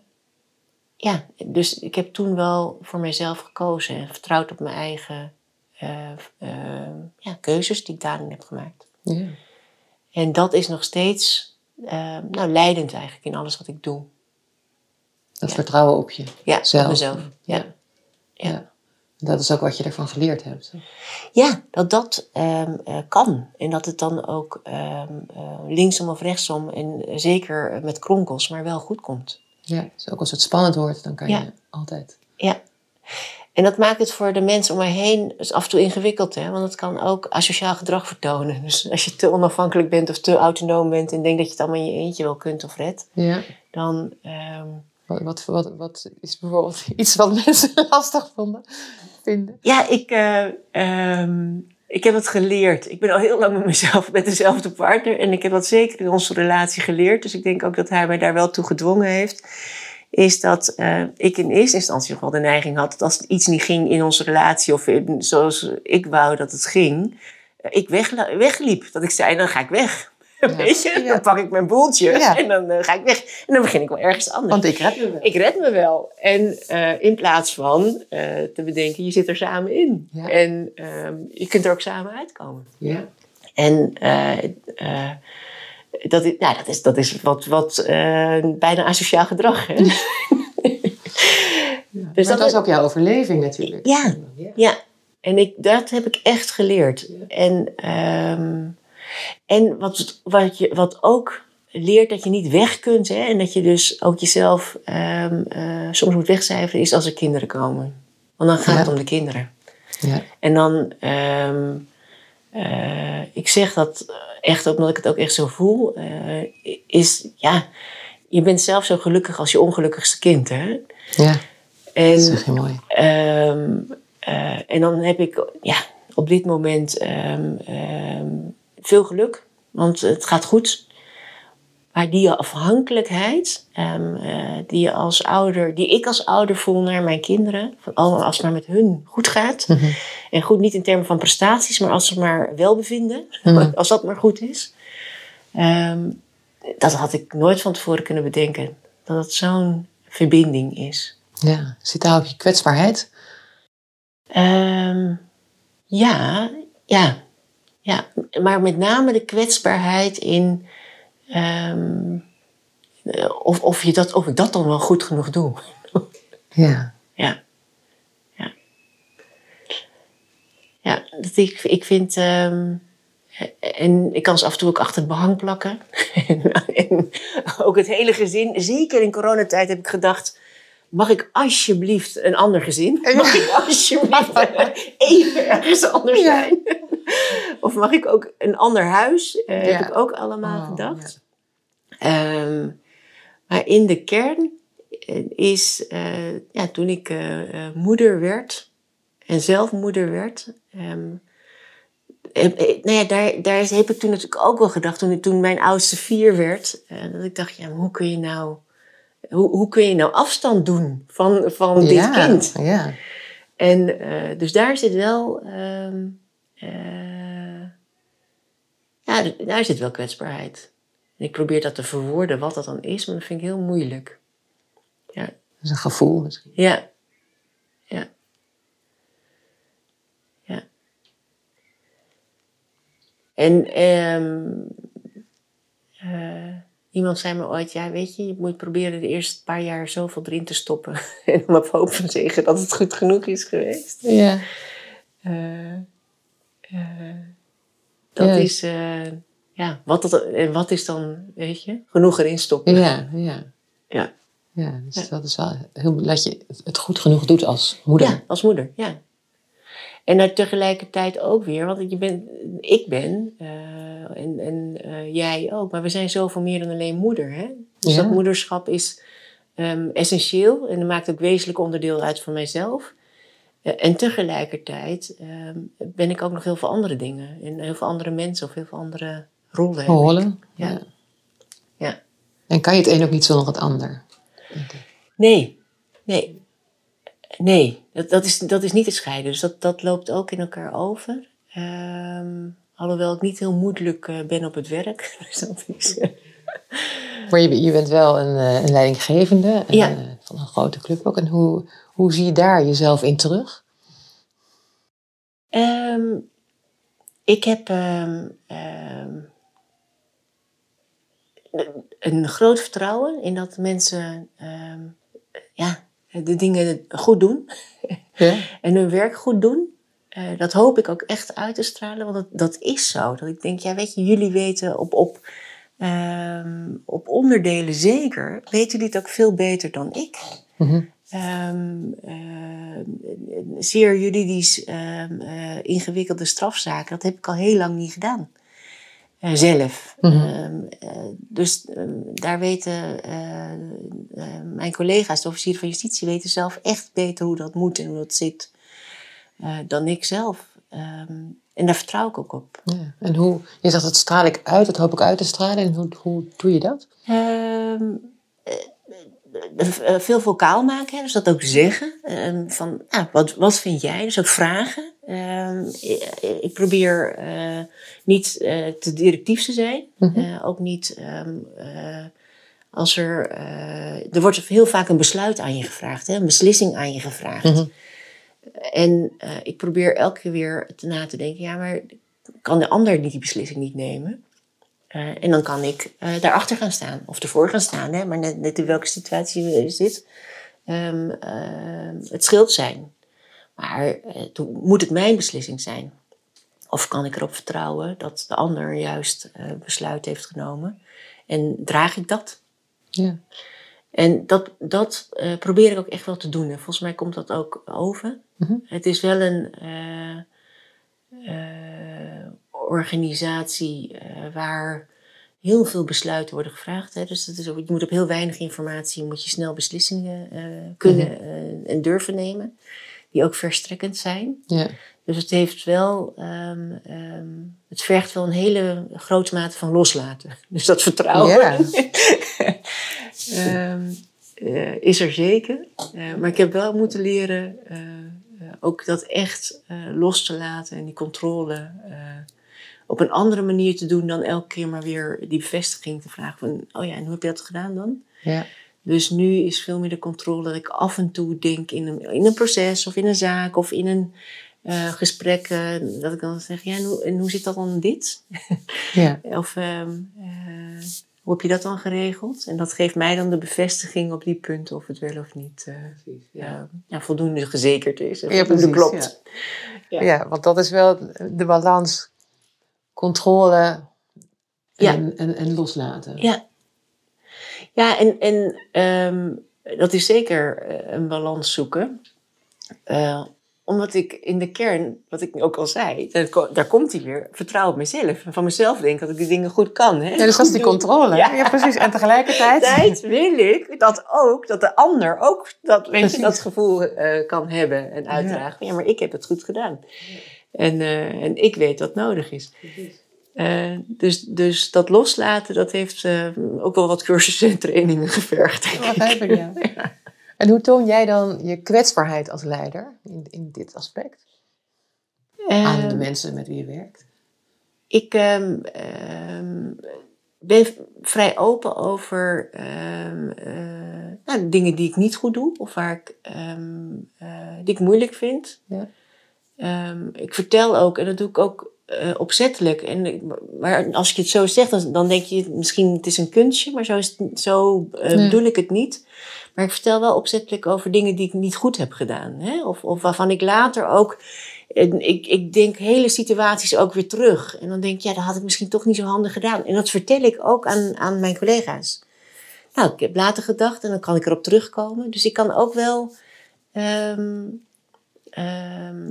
ja, dus ik heb toen wel voor mezelf gekozen en vertrouwd op mijn eigen eh, ja, keuzes die ik daarin heb gemaakt. Ja. En dat is nog steeds ehm, nou, leidend eigenlijk in alles wat ik doe. Dat ja. vertrouwen op je ja, zelf. Op mezelf. ja. ja. Dat is ook wat je ervan geleerd hebt. Ja, dat dat um, uh, kan. En dat het dan ook um, uh, linksom of rechtsom, en zeker met kronkels, maar wel goed komt. Ja, dus ook als het spannend wordt, dan kan ja. je altijd. Ja. En dat maakt het voor de mensen om mij heen dus af en toe ingewikkeld. Hè? Want het kan ook asociaal gedrag vertonen. Dus als je te onafhankelijk bent of te autonoom bent... en denkt dat je het allemaal in je eentje wel kunt of redt... Ja. dan... Um, wat, wat, wat, is bijvoorbeeld (laughs) iets wat mensen (laughs) lastig vonden? vinden? Ja, ik, uh, um, ik heb het geleerd. Ik ben al heel lang met mezelf, met dezelfde partner. En ik heb dat zeker in onze relatie geleerd. Dus ik denk ook dat hij mij daar wel toe gedwongen heeft. Is dat uh, ik in eerste instantie nog wel de neiging had dat als iets niet ging in onze relatie, of zoals ik wou dat het ging, ik weg, wegliep. Dat ik zei, dan ga ik weg. Weet je? Dan pak ik mijn boeltje en dan uh, ga ik weg. En dan begin ik wel ergens anders. Want ik red me wel. Ik red me wel. En uh, in plaats van uh, te bedenken, je zit er samen in. En um, je kunt er ook samen uitkomen. Ja. En dat, is, nou, dat, is, dat is wat, wat bijna asociaal gedrag. Hè? (laughs) Ja, dus dat, was ook jouw overleving natuurlijk. Ja, ja. En ik, dat heb ik echt geleerd. En, um, en wat, wat, je, wat ook leert dat je niet weg kunt. Hè, en dat je dus ook jezelf um, uh, soms moet wegcijferen, is als er kinderen komen. Want dan gaat het om de kinderen. Ja. En dan, um, uh, ik zeg dat echt ook omdat ik het ook echt zo voel, uh, is ja, je bent zelf zo gelukkig als je ongelukkigste kind. Hè? Ja. En, dat is mooi. Um, uh, en dan heb ik ja, op dit moment veel geluk, want het gaat goed. Maar die afhankelijkheid, uh, die, je als ouder, die ik als ouder voel naar mijn kinderen, van, oh, als het maar met hun goed gaat. Mm -hmm. En goed niet in termen van prestaties, maar als ze maar welbevinden, mm -hmm. als dat maar goed is. dat had ik nooit van tevoren kunnen bedenken. Dat het zo'n verbinding is. Ja, zit daar ook je kwetsbaarheid? Um, ja, ja, ja. Maar met name de kwetsbaarheid in um, of, of, je dat, of ik dat dan wel goed genoeg doe. (laughs) Ja. Ja. Ja. Ja, dat ik, ik vind. Um, en ik kan ze af en toe ook achter het behang plakken. (laughs) en ook het hele gezin. Zeker in coronatijd heb ik gedacht mag ik alsjeblieft een ander gezin? Mag ik alsjeblieft (laughs) even ergens anders zijn? Ja. of mag ik ook een ander huis? Uh, ja. Heb ik ook allemaal oh, gedacht. Ja. Um, maar in de kern is, uh, ja, toen ik uh, moeder werd en zelf moeder werd, um, nou ja, daar, daar heb ik toen natuurlijk ook wel gedacht, toen, toen mijn oudste vier werd, dat ik dacht, ja, hoe kun je nou hoe, hoe kun je nou afstand doen van, van dit kind? Ja. En uh, dus daar zit wel, um, uh, ja, daar zit wel kwetsbaarheid. En ik probeer dat te verwoorden, wat dat dan is, maar dat vind ik heel moeilijk. Ja. Dat is een gevoel misschien. Ja. Ja. Ja. En um, uh, Iemand zei me ooit, ja weet je, je moet proberen de eerste paar jaar zoveel erin te stoppen. (laughs) en om op hoop van zeggen dat het goed genoeg is geweest. Ja. Uh, uh, dat ja. is, uh, ja, wat, dat, en wat is dan, weet je, genoeg erin stoppen. Ja, ja. Ja. Ja, dus ja. dat is wel heel, dat je het goed genoeg doet als moeder. Ja, als moeder, ja. En er tegelijkertijd ook weer, want je bent, ik ben, uh, en, en uh, jij ook, maar we zijn zoveel meer dan alleen moeder. Hè? Dus ja. dat moederschap is um, essentieel en dat maakt ook wezenlijk onderdeel uit van mijzelf. Uh, en tegelijkertijd um, ben ik ook nog heel veel andere dingen. En heel veel andere mensen of heel veel andere rollen. Rollen? Ja. ja. ja. En kan je het een ook niet zonder het ander? Nee, nee. Nee, dat, dat, is, dat is niet te scheiden. Dus dat, dat loopt ook in elkaar over. Um, alhoewel ik niet heel moedelijk uh, ben op het werk. (laughs) Dus dat is, uh... Maar je, je, bent wel een, een leidinggevende ja. van een grote club ook. En hoe, hoe zie je daar jezelf in terug? Um, ik heb um, een groot vertrouwen in dat mensen ja, de dingen goed doen ja. (laughs) en hun werk goed doen. Uh, dat hoop ik ook echt uit te stralen, want dat, dat is zo. Dat ik denk, ja, weet je, jullie weten op, op, um, op onderdelen zeker, weten jullie het ook veel beter dan ik. Mm -hmm. um, uh, zeer juridisch um, uh, ingewikkelde strafzaken, dat heb ik al heel lang niet gedaan. Uh, zelf. Mm -hmm. dus daar weten mijn collega's, de officieren van justitie, weten zelf echt beter hoe dat moet en hoe dat zit dan ik zelf. Um, en daar vertrouw ik ook op. Ja. En hoe, je zegt dat straal ik uit, dat hoop ik uit te stralen. En hoe, hoe doe je dat? Um, veel vocaal maken, dus dat ook zeggen. Um, van, ah, wat, wat vind jij? Dus ook vragen. Ehm, ik, ik probeer eh, niet eh, te directief te zijn. Mhm. Eh, ook niet ehm, eh, als er. eh, er wordt heel vaak een besluit aan je gevraagd, hè, een beslissing aan je gevraagd. Mhm. En eh, ik probeer elke keer weer te na te denken: ja, maar kan de ander die beslissing niet nemen? Eh, en dan kan ik eh, daarachter gaan staan of ervoor gaan staan, hè, maar net, net in welke situatie je zit. Ehm, ehm, het scheelt zijn. Maar eh, toen moet het mijn beslissing zijn. Of kan ik erop vertrouwen dat de ander juist eh, besluit heeft genomen? En draag ik dat? Ja. En dat, dat probeer ik ook echt wel te doen. En volgens mij komt dat ook over. Mhm. Het is wel een organisatie eh, waar heel veel besluiten worden gevraagd. Hè. Dus dat is, je moet op heel weinig informatie moet je snel beslissingen eh, kunnen eh, en durven nemen. Die ook verstrekkend zijn. Ja. Dus het heeft wel, ehm, ehm, het vergt wel een hele grote mate van loslaten. (laughs) Dus dat vertrouwen Ja. (laughs) ehm, eh, is er zeker. Maar ik heb wel moeten leren ook dat echt los te laten en die controle op een andere manier te doen dan elke keer maar weer die bevestiging te vragen van, oh ja, en hoe heb je dat gedaan dan? Ja. Dus nu is veel meer de controle dat ik af en toe denk in een, in een proces of in een zaak of in een eh, gesprek. eh, dat ik dan zeg, ja, en hoe, en hoe zit dat dan dit? (laughs) Ja. (laughs) Of ehm, eh, hoe heb je dat dan geregeld? En dat geeft mij dan de bevestiging op die punten of het wel of niet eh, ja. Ja, voldoende gezekerd is. En Ja, voldoende precies, klopt. Ja. Ja. Ja. want dat is wel de balans. Controle Ja. en, en, en loslaten. Ja, ja en, en ehm, dat is zeker eh, een balans zoeken. Eh, omdat ik in de kern, wat ik ook al zei, daar, ko- daar komt hij weer, vertrouw op mezelf. En van mezelf denk dat ik die dingen goed kan. Hè? Ja, dus dat is die (laughs) controle. Ja. Ja, precies. En tegelijkertijd. Tijd wil ik dat ook, dat de ander ook dat, weet je, dat gevoel eh, kan hebben en uitdragen. Ja. maar ik heb het goed gedaan. En, eh, en ik weet wat nodig is. Eh, dus, dus dat loslaten, dat heeft eh, ook wel wat cursussen en trainingen (laughs) gevergd. denk Wat ik. heb ik, (laughs) ja. En hoe toon jij dan je kwetsbaarheid als leider in, in dit aspect? Aan de Eh, mensen met wie je werkt? ik ehm, ehm, ben vrij open over ehm, nou, dingen die ik niet goed doe of waar ik, ehm, die ik moeilijk vind. Ja. Ehm, ik vertel ook, en dat doe ik ook eh, opzettelijk. En, maar als je het zo zegt, dan, dan denk je misschien het is een kunstje, maar zo, is het, zo eh, Nee. bedoel ik het niet. Maar ik vertel wel opzettelijk over dingen die ik niet goed heb gedaan. Hè? Of, of waarvan ik later ook. en Ik, ik denk hele situaties ook weer terug. En dan denk ik, ja, dat had ik misschien toch niet zo handig gedaan. En dat vertel ik ook aan, aan mijn collega's. Nou, ik heb later gedacht en dan kan ik erop terugkomen. Dus ik kan ook wel ehm, ehm,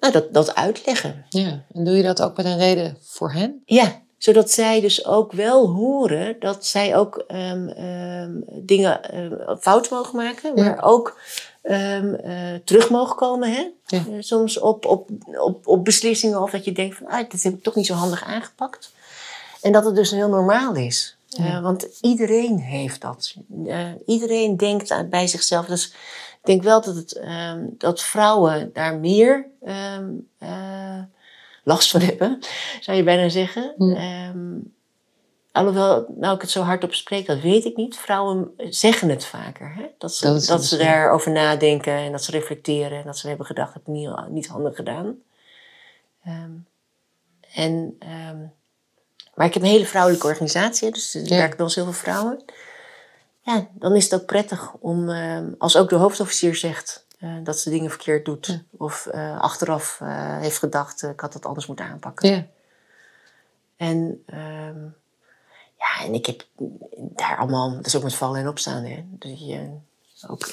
nou, dat, dat uitleggen. Ja. En doe je dat ook met een reden voor hen? Ja, zodat zij dus ook wel horen dat zij ook ehm, ehm, dingen ehm, fout mogen maken, maar ook eh, terug mogen komen. Hè? Ja. Eh, soms op, op, op, op beslissingen of dat je denkt van, ah, dat heb ik toch niet zo handig aangepakt. En dat het dus heel normaal is. Ja. Eh, want iedereen heeft dat. Eh, iedereen denkt bij zichzelf. Dus ik denk wel dat, het, ehm, dat vrouwen daar meer ehm, eh, last van hebben, (laughs) zou je bijna zeggen. Hm. Ehm, alhoewel, nou ik het zo hardop spreek, dat weet ik niet. Vrouwen zeggen het vaker. Hè? Dat ze, Dat dat ze misschien- daarover nadenken en dat ze reflecteren. En dat ze hebben gedacht, heb ik niet, niet handig gedaan. En, maar ik heb een hele vrouwelijke organisatie, dus er Ja. werken wel zoveel vrouwen. Ja, dan is het ook prettig om, ehm, als ook de hoofdofficier zegt eh, dat ze dingen verkeerd doet. Ja. Of eh, achteraf eh, heeft gedacht, ik had dat anders moeten aanpakken. Ja. En, ehm, ja, en ik heb daar allemaal, dat is ook met vallen en opstaan, hè. Dat je ook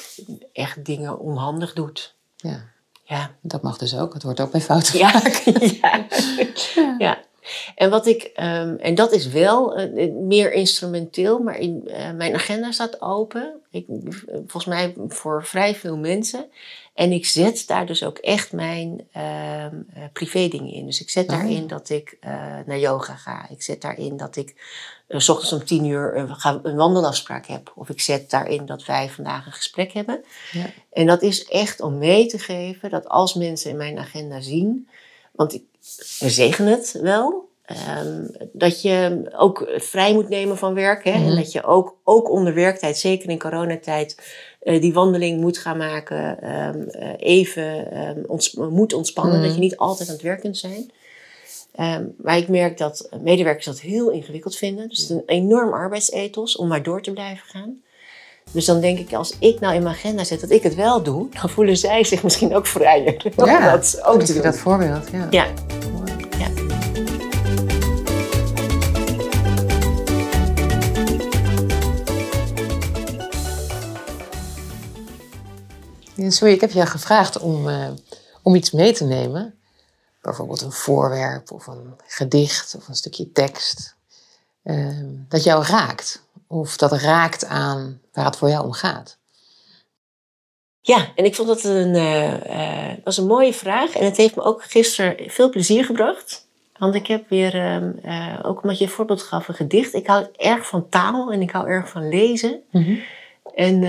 echt dingen onhandig doet. ja. Ja. Dat mag dus ook. Het hoort ook bij fouten. Ja. (laughs) ja. ja. En wat ik, ehm, en dat is wel eh, meer instrumenteel, maar in, uh, mijn agenda staat open. Ik, volgens mij voor vrij veel mensen. En ik zet daar dus ook echt mijn uh, privé dingen in. Dus ik zet oh. daarin dat ik naar yoga ga. Ik zet daarin dat ik s ochtends om tien uur ga, een wandelafspraak heb. Of ik zet daarin dat wij vandaag een gesprek hebben. Ja. En dat is echt om mee te geven dat als mensen in mijn agenda zien want we zegen het wel. Um, dat je ook vrij moet nemen van werk. Hè? En mhm. dat je ook, ook onder werktijd, zeker in coronatijd, uh, die wandeling moet gaan maken. Um, uh, even um, ons, moet ontspannen. Mhm. Dat je niet altijd aan het werk kunt zijn. maar ik merk dat medewerkers dat heel ingewikkeld vinden. Dus het is een enorm arbeidsethos om maar door te blijven gaan. Dus dan denk ik, als ik nou in mijn agenda zet dat ik het wel doe, dan voelen zij zich misschien ook vrijer. (laughs) Ja, dat ook te dat voorbeeld. Ja. ja. ja. Sorry, ik heb je gevraagd om, uh, om iets mee te nemen. Bijvoorbeeld een voorwerp of een gedicht of een stukje tekst. Uh, dat jou raakt. Of dat raakt aan waar het voor jou om gaat? Ja, en ik vond dat een, uh, was een mooie vraag. En het heeft me ook gisteren veel plezier gebracht. Want ik heb weer, uh, ook omdat je een voorbeeld gaf, een gedicht. Ik hou erg van taal en ik hou erg van lezen. Mm En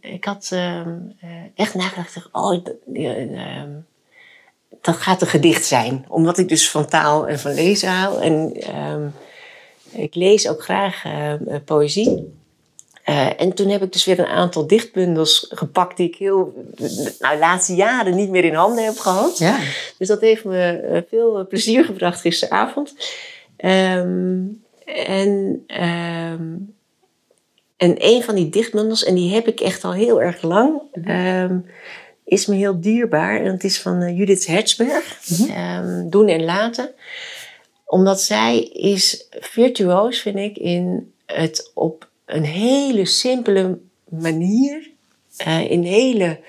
ik had ehm, echt nagedacht, oh, ehm, dat gaat een gedicht zijn. Omdat ik dus van taal en van lezen hou. En ehm, ik lees ook graag poëzie. Uh, en toen heb ik dus weer een aantal dichtbundels gepakt die ik heel, nou, de laatste jaren niet meer in handen heb gehad. Ja. Dus dat heeft me eh, veel plezier gebracht gisteravond. Um, en, um, en een van die dichtbundels, en die heb ik echt al heel erg lang, um, is me heel dierbaar. En dat is van Judith Hertzberg, mm Doen en Laten. Omdat zij is virtuoos, vind ik, in het op een hele simpele manier, uh, in hele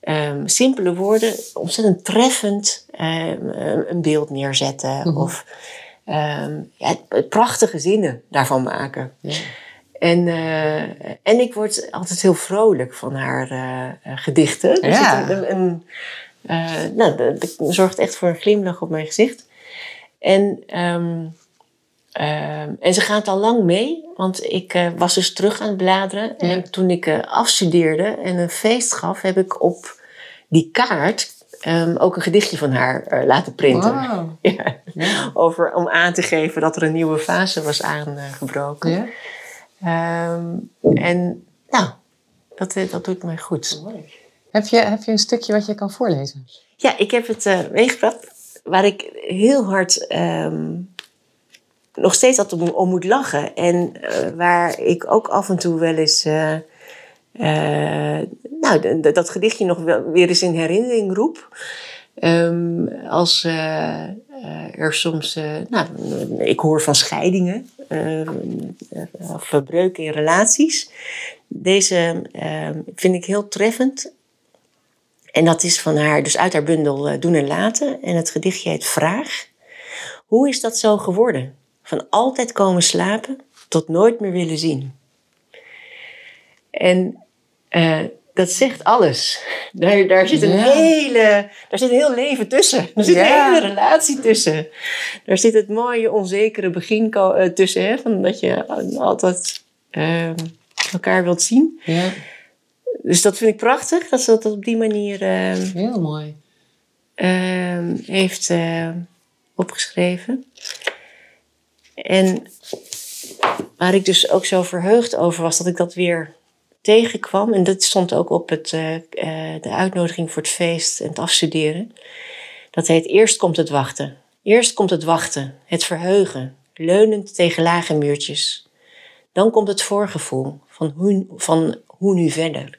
um, simpele woorden, ontzettend treffend um, een beeld neerzetten. Mm Of um, ja, prachtige zinnen daarvan maken. Ja. En, uh, en ik word altijd heel vrolijk van haar uh, gedichten. Dus ja. een, een, nou, dat zorgt echt voor een glimlach op mijn gezicht. En um, Ehm, en ze gaat al lang mee, want ik uh, was dus terug aan het bladeren. En toen ik uh, afstudeerde en een feest gaf, heb ik op die kaart um, ook een gedichtje van haar uh, laten printen. Wow. (laughs) ja. ja. Over, om aan te geven dat er een nieuwe fase was aangebroken. Ja. Um, en nou, dat, dat doet mij goed. Heb je, heb je een stukje wat je kan voorlezen? Ja, ik heb het meegebracht waar ik heel hard nog steeds altijd om, moet lachen. En uh, waar ik ook af en toe wel eens. Uh, uh, nou, dat gedichtje nog wel, weer eens in herinnering roep. Um, als er soms. nou, ik hoor van scheidingen. of verbreuken in relaties. Deze ehm, vind ik heel treffend. En dat is van haar, dus uit haar bundel Doen en Laten. En het gedichtje heet Vraag. Hoe is dat zo geworden? Van altijd komen slapen tot nooit meer willen zien. En uh, dat zegt alles. (laughs) Daar, daar, zit een hele, daar zit een heel leven tussen. Er zit een hele relatie tussen. Daar zit het mooie, onzekere begin uh, tussen. Hè, van dat je altijd uh, elkaar wilt zien. Ja. Dus dat vind ik prachtig, dat ze dat op die manier... heel mooi. Ehm, heeft opgeschreven. En waar ik dus ook zo verheugd over was dat ik dat weer tegenkwam. En dat stond ook op het, uh, de uitnodiging voor het feest en het afstuderen. Dat heet Eerst komt het wachten. Eerst komt het wachten, het verheugen, leunend tegen lage muurtjes. Dan komt het voorgevoel van hoe, van hoe nu verder.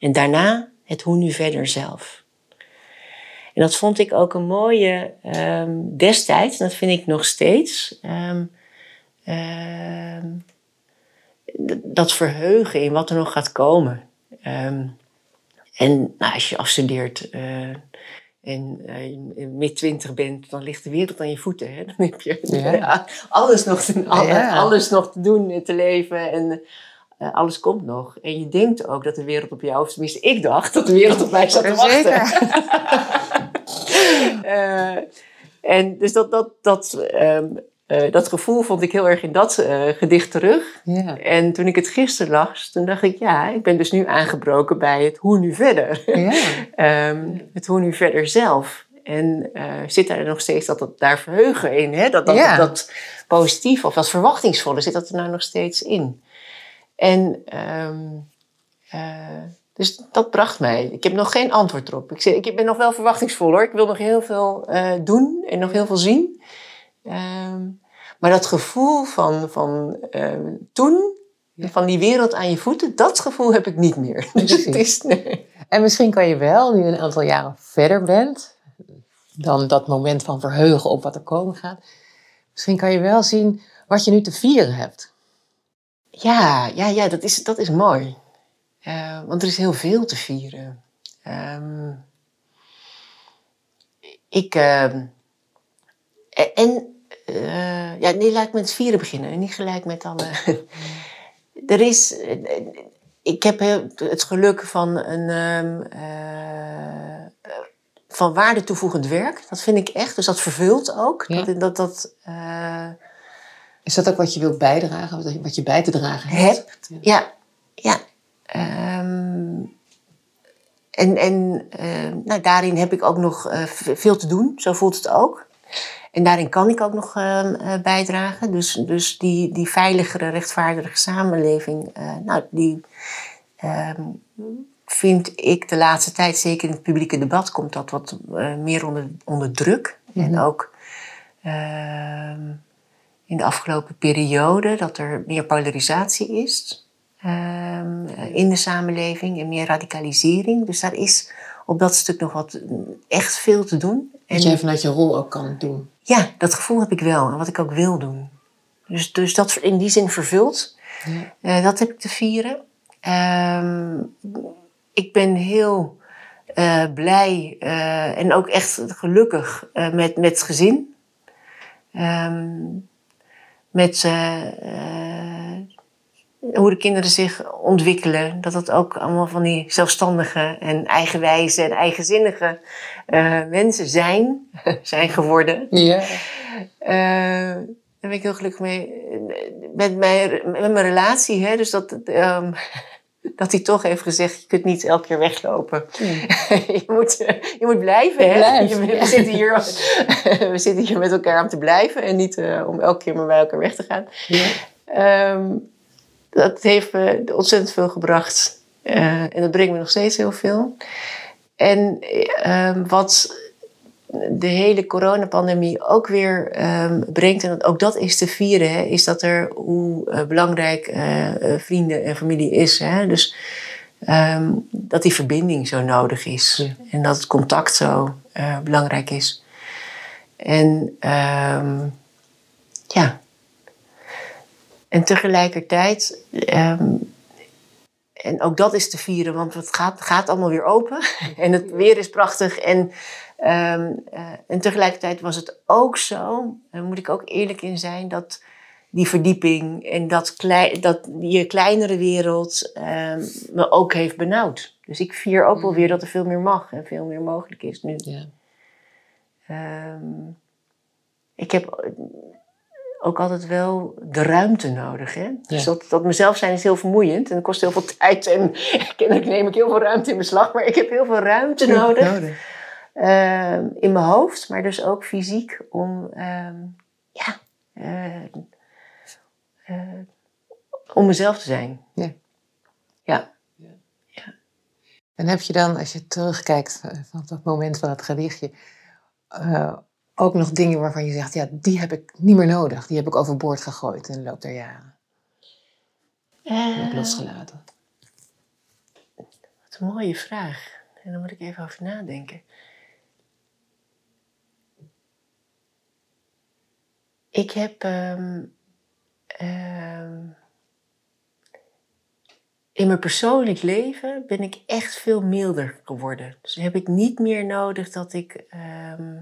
En daarna het hoe nu verder zelf. En dat vond ik ook een mooie um, destijds, en dat vind ik nog steeds. Um, um, dat verheugen in wat er nog gaat komen. en nou, als je afstudeert, uh, en uh, mid twintig bent, dan ligt de wereld aan je voeten. Hè? Dan heb je Ja. (laughs) alles, nog te, alle- Ja. alles nog te doen en te leven. En eh, alles komt nog. En je denkt ook dat de wereld op jou, of tenminste ik dacht dat de wereld op mij zat te wachten. (laughs) Eh, en dus dat, dat, dat, ehm, eh, dat gevoel vond ik heel erg in dat gedicht terug. En toen ik het gisteren las, toen dacht ik, ja, ik ben dus nu aangebroken bij het hoe nu verder. (laughs) Ehm, het hoe nu verder zelf. En zit daar nog steeds dat, dat daar verheugen in, hè? Dat, dat, Ja. dat positief of dat verwachtingsvolle, zit dat er nou nog steeds in? En ehm, eh, dus dat bracht mij. Ik heb nog geen antwoord erop. Ik, ik ben nog wel verwachtingsvol hoor. Ik wil nog heel veel eh, doen en nog heel veel zien. Ehm, maar dat gevoel van, van ehm, toen, van die wereld aan je voeten, dat gevoel heb ik niet meer. (laughs) Dus het is, nee. En misschien kan je wel, nu je een aantal jaren verder bent, dan dat moment van verheugen op wat er komen gaat. Misschien kan je wel zien wat je nu te vieren hebt. Ja, ja, ja dat, is, dat is mooi. Eh, want er is heel veel te vieren. Ehm, ik. ehm, e- en. eh, ja, nee, laat ik met het vieren beginnen. en Niet gelijk met alle. (laughs) er is. eh, ik heb het geluk van een. ehm, eh, van waarde toevoegend werk. Dat vind ik echt. Dus dat vervult ook. Ja. Dat, dat, dat, Is dat ook wat je wilt bijdragen, wat je- bij te dragen hebt? Ja, ja. Ehm, en en eh, nou, daarin heb ik ook nog eh, veel te doen, zo voelt het ook. En daarin kan ik ook nog ehm, eh, bijdragen. Dus, dus die, die veiligere, rechtvaardige samenleving, eh, nou, die ehm, vind ik de laatste tijd, zeker in het publieke debat, komt dat wat meer onder, onder druk. En ook ehm, in de afgelopen periode dat er meer polarisatie is ehm, in de samenleving en meer radicalisering. Dus daar is op dat stuk nog wat mm, echt veel te doen. Dat jij vanuit je rol ook kan doen. Ja, dat gevoel heb ik wel en wat ik ook wil doen. Dus, dus dat in die zin vervult. Ja. Eh, dat heb ik te vieren. Ehm, ik ben heel eh, blij eh, en ook echt gelukkig met, met het gezin. Ehm, met eh, eh, hoe de kinderen zich ontwikkelen. Dat het ook allemaal van die zelfstandige en eigenwijze en eigenzinnige eh, mensen zijn, (laughs) zijn geworden. Ja. Daar ben ik heel gelukkig mee. Met mijn, met mijn relatie, hè, dus dat, ehm, dat hij toch heeft gezegd: je kunt niet elke keer weglopen. (laughs) je, moet, je moet blijven. Hè? Blijf, Je- we, ja. zitten hier, (laughs) we zitten hier met elkaar om te blijven en niet eh, om elke keer maar bij elkaar weg te gaan. Ja. Ehm, dat heeft me ontzettend veel gebracht. Eh, en dat brengt me nog steeds heel veel. En ehm, wat de hele coronapandemie ook weer ehm, brengt, en ook dat is te vieren, hè, is dat er hoe eh, belangrijk eh, eh, vrienden en familie is. Hè? Dus ehm, dat die verbinding zo nodig is Ja. en dat het contact zo belangrijk is. En ehm, ja. En tegelijkertijd, en ook dat is te vieren, want het gaat, gaat allemaal weer open. (laughs) En het weer is prachtig. En, ehm, eh, en tegelijkertijd was het ook zo, daar moet ik ook eerlijk in zijn, dat die verdieping en dat, klei, dat die kleinere wereld ehm, me ook heeft benauwd. Dus ik vier ook wel weer dat er veel meer mag en veel meer mogelijk is nu. Ja. Ehm, ik heb ook altijd wel de ruimte nodig. Hè? Dus dat, dat mezelf zijn is heel vermoeiend en dat kost heel veel tijd. En (laughs) kennelijk neem ik heel veel ruimte in beslag. Maar ik heb heel veel ruimte nodig ehm, in mijn hoofd, maar dus ook fysiek om, ehm, ja, eh, eh, om mezelf te zijn. Ja. Ja. En heb je dan, als je terugkijkt eh, van dat moment van het gedichtje, eh, ook nog dingen waarvan je zegt, ja, die heb ik niet meer nodig. Die heb ik overboord gegooid in de loop der jaren. Die heb ik Eh, losgelaten. Wat een mooie vraag. En daar moet ik even over nadenken. Ik heb. ehm, ehm, in mijn persoonlijk leven ben ik echt veel milder geworden. Dus heb ik niet meer nodig dat ik ehm,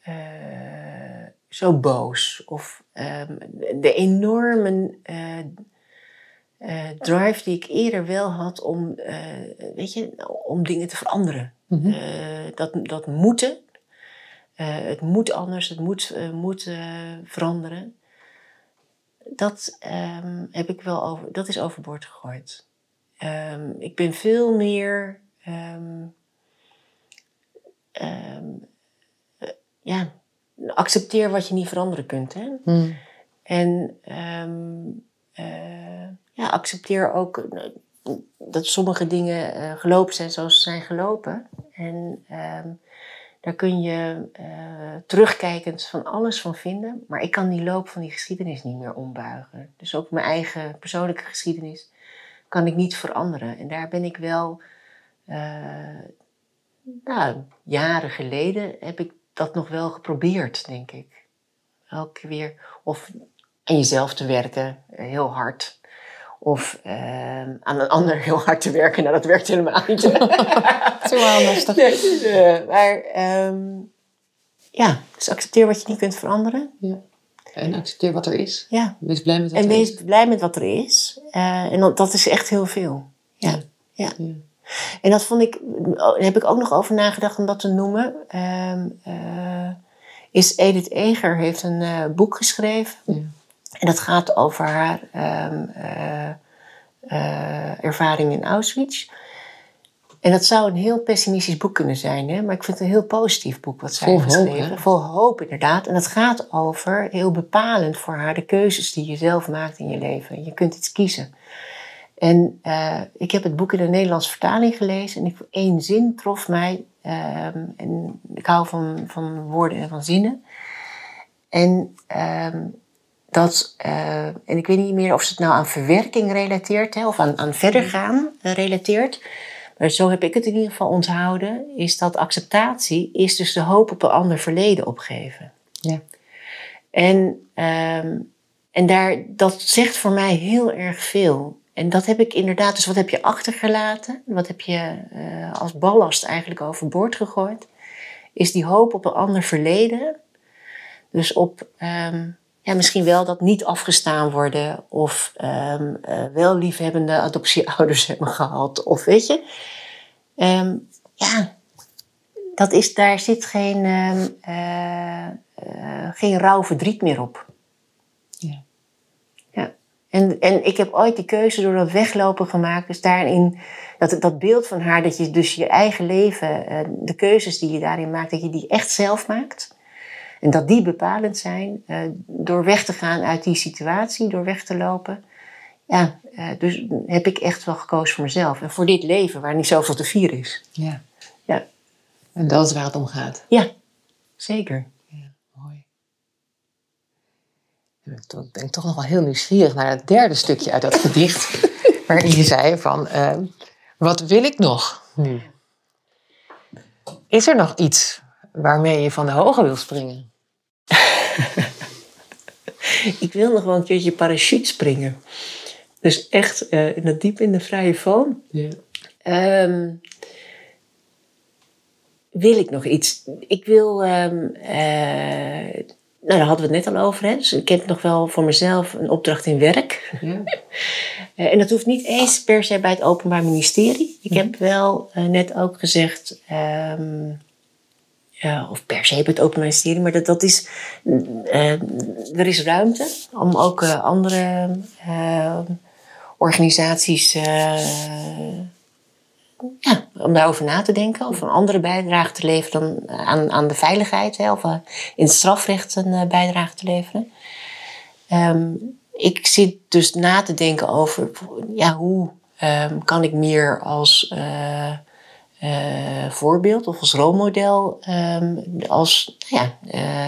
eh, zo boos of de enorme eh, eh, drive die ik eerder wel had om, weet je, om dingen te veranderen. Mhm. dat, dat moeten. Het moet anders, het moet, moet veranderen dat um, heb ik wel over, dat is overboord gegooid. Um, ik ben veel meer, um, ja, accepteer wat je niet veranderen kunt. Hè? Hmm. En uh, ja, accepteer ook eh, dat sommige dingen uh, gelopen zijn zoals ze zijn gelopen. En daar kun je uh, terugkijkend van alles van vinden. Maar ik kan die loop van die geschiedenis niet meer ombuigen. Dus ook mijn eigen persoonlijke geschiedenis kan ik niet veranderen. En daar ben ik wel, uh, nou, jaren geleden heb ik dat nog wel geprobeerd, denk ik. Elke keer weer, of aan jezelf te werken, heel hard. Of uh, aan een ander heel hard te werken. Nou, dat werkt helemaal niet. (laughs) Zo lastig. Nee, dus, uh, maar um, ja, dus accepteer wat je niet kunt veranderen. Ja. En accepteer wat er is. Ja. Wees blij met wat en er is. En wees blij met wat er is. Uh, en dat, is echt heel veel. Ja. ja. ja. En dat vond ik, daar heb ik ook nog over nagedacht om dat te noemen. Um, is Edith Eger heeft een boek geschreven. En dat gaat over haar um, uh, uh, ervaring in Auschwitz. En dat zou een heel pessimistisch boek kunnen zijn, hè? maar ik vind het een heel positief boek wat zij Vol heeft geschreven. Hoop, Vol hoop, inderdaad. En het gaat over, heel bepalend voor haar, de keuzes die je zelf maakt in je leven. Je kunt iets kiezen. En uh, ik heb het boek in de Nederlandse vertaling gelezen en ik, één zin trof mij. Um, en ik hou van, van woorden en van zinnen. En um, dat, uh, en ik weet niet meer of ze het nou aan verwerking relateert hè, of aan, aan verder gaan uh, relateert. Maar zo heb ik het in ieder geval onthouden, is dat acceptatie is dus de hoop op een ander verleden opgeven. Ja. En, um, en daar, dat zegt voor mij heel erg veel. En dat heb ik inderdaad, dus wat heb je achtergelaten? Wat heb je uh, als ballast eigenlijk overboord gegooid? Is die hoop op een ander verleden. Dus op um, ja, misschien wel dat niet afgestaan worden of um, uh, wel liefhebbende adoptieouders (laughs) hebben gehad. Of weet je, um, ja, dat is, daar zit geen, um, uh, uh, geen rauw verdriet meer op. Ja. ja. En, en ik heb ooit die keuze door dat weglopen gemaakt. Dus daarin, dat, dat beeld van haar, dat je dus je eigen leven, de keuzes die je daarin maakt, dat je die echt zelf maakt. En dat die bepalend zijn uh, door weg te gaan uit die situatie, door weg te lopen. Ja, uh, dus heb ik echt wel gekozen voor mezelf. En voor dit leven waar niet zoveel te vieren is. Ja. ja. En dat is waar het om gaat. Ja, zeker. Ja, mooi. Ik ben toch nog wel heel nieuwsgierig naar het derde stukje uit dat gedicht. (laughs) waarin je zei van, uh, wat wil ik nog nu? Is er nog iets waarmee je van de hoge wil springen? (laughs) ik wil nog wel een keertje parachute springen. Dus echt uh, in het diep in de vrije val. Yeah. Um, wil ik nog iets? Ik wil. Um, uh, nou, daar hadden we het net al over. Hè? Dus ik heb nog wel voor mezelf een opdracht in werk. Yeah. (laughs) uh, en dat hoeft niet eens per se bij het Openbaar Ministerie. Ik heb wel net ook gezegd. Um, uh, of per se bij het Openbaar Ministerie, maar dat, dat is, uh, er is ruimte om ook uh, andere organisaties, ja, om daarover na te denken of een andere bijdrage te leveren dan aan, aan de veiligheid hè, of in het strafrecht een bijdrage te leveren. Um, ik zit dus na te denken over ja, hoe um, kan ik meer als voorbeeld of als rolmodel um, als ja, uh,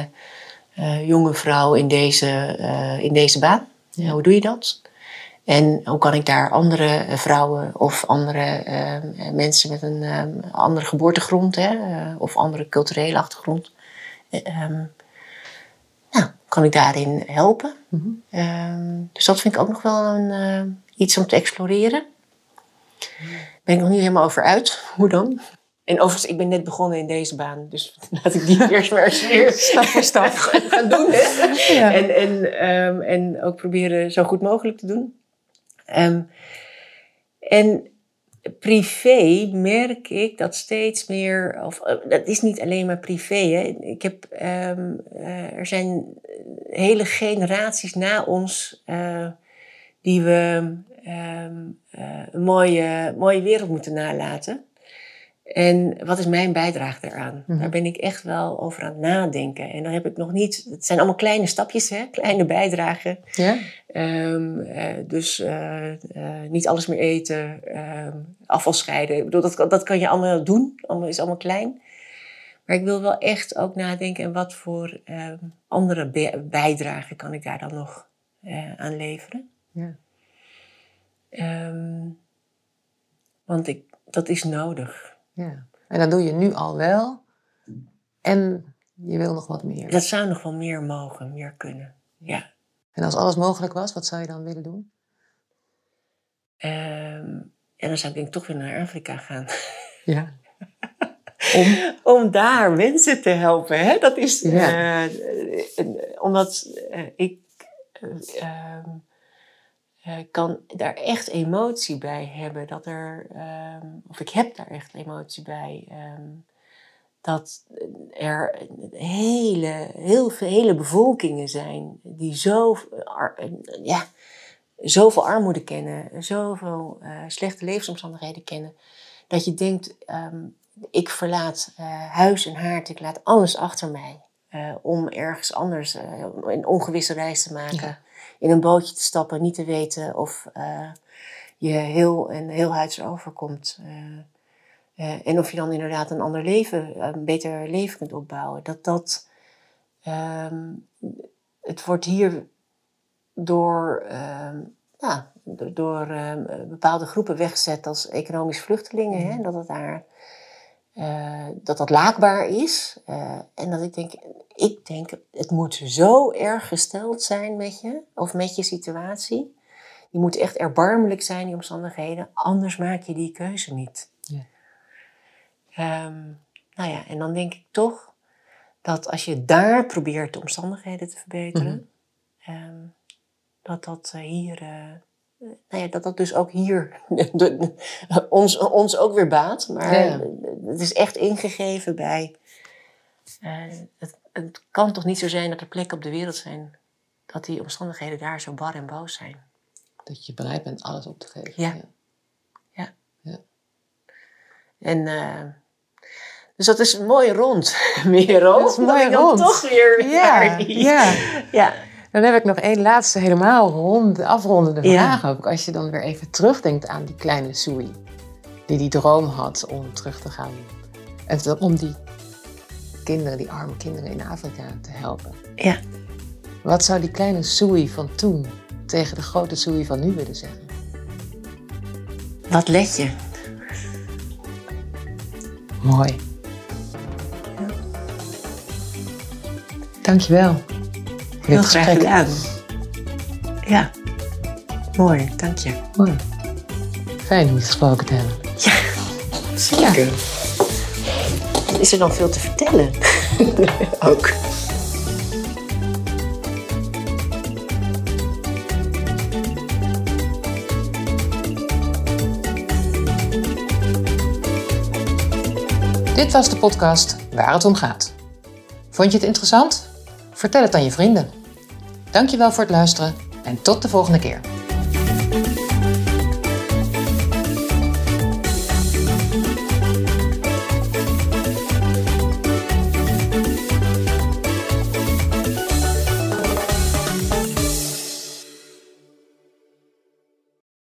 uh, jonge vrouw in deze, in deze baan. Ja. hoe doe je dat? En hoe kan ik daar andere vrouwen of andere mensen met een um, andere geboortegrond hè, of andere culturele achtergrond, um, nou, kan ik daarin helpen? Mm -hmm. dus dat vind ik ook nog wel een, iets om te exploreren. Ben ik nog niet helemaal over uit. Hoe dan? En overigens, ik ben net begonnen in deze baan. Dus (laughs) laat ik die (laughs) eerst maar eens weer (laughs) Stap voor stap. gaan doen. Hè? Ja. En, en, ehm, en ook proberen zo goed mogelijk te doen. Ehm, en privé merk ik dat steeds meer, of eh, dat is niet alleen maar privé. Hè. Ik heb, ehm, eh, er zijn hele generaties na ons eh, die we ehm, eh, een mooie, mooie wereld moeten nalaten. En wat is mijn bijdrage daaraan? Mhm. Daar ben ik echt wel over aan het nadenken. En dan heb ik nog niet, het zijn allemaal kleine stapjes, hè? kleine bijdragen. Ja? Ehm, eh, dus eh, niet alles meer eten, ehm, afval scheiden. Ik bedoel, dat, kan- dat kan je allemaal doen, allemaal is allemaal klein. Maar ik wil wel echt ook nadenken en wat voor andere bijdragen kan ik daar dan nog aan leveren. Ja. Ehm, want ik, dat is nodig. ja. En dat doe je nu al wel. En je wil nog wat meer. Dat zou nog wel meer mogen, meer kunnen. Ja. En als alles mogelijk was, wat zou je dan willen doen? Ehm, en dan zou ik denk ik toch weer naar Afrika gaan. Ja. (laughs) Om? om daar mensen te helpen. Hè? Dat is Ja. eh, eh, omdat eh, ik eh, eh, kan daar echt emotie bij hebben. Dat er, ehm, of ik heb daar echt emotie bij. ehm, dat er hele, heel veel hele bevolkingen zijn die zo, ar- ja, zoveel armoede kennen, zoveel eh, slechte levensomstandigheden kennen, dat je denkt, ehm, ik verlaat eh, huis en haard, ik laat alles achter mij. eh, om ergens anders eh, een ongewisse reis te maken. Ja. In een bootje te stappen, niet te weten of eh, je heel en heel huids overkomt. eh, eh, en of je dan inderdaad een ander leven, een beter leven kunt opbouwen. Dat dat, ehm, het wordt hier door, ehm, ja, do- door ehm, bepaalde groepen weggezet als economisch vluchtelingen. Hè? Dat het daar, eh, dat dat laakbaar is. Eh, en dat ik denk, ik denk, het moet zo erg gesteld zijn met je, of met je situatie. Die moet echt erbarmelijk zijn, die omstandigheden. Anders maak je die keuze niet. Ja. Ehm, nou ja, en dan denk ik toch dat als je daar probeert de omstandigheden te verbeteren, ehm, dat dat eh, hier, nou ja, dat dat dus ook hier (laughs) ons, ons ook weer baat. Maar Ja. het is echt ingegeven bij. eh, het, het kan toch niet zo zijn dat er plekken op de wereld zijn dat die omstandigheden daar zo bar en boos zijn. Dat je bereid bent alles op te geven. Ja. En eh, dus dat is mooi rond, (laughs) Merel. Dat is mooi rond. toch weer Ja, (laughs) ja. ja. Dan heb ik nog één laatste helemaal rond, afrondende Ja. vraag ook. Als je dan weer even terugdenkt aan die kleine Sui. Die die droom had om terug te gaan. En om die kinderen, die arme kinderen in Afrika te helpen. Ja. Wat zou die kleine Sui van toen tegen de grote Sui van nu willen zeggen? Wat let je? Mooi. Dankjewel. Heel graag gesprek. gedaan. Ja, mooi, dank je. Mooi. Fijn om je gesproken te hebben. Zeker. Is er dan veel te vertellen? (laughs) Ook. Dit was de podcast Waar het om gaat. Vond je het interessant? Vertel het aan je vrienden. Dankjewel voor het luisteren en tot de volgende keer.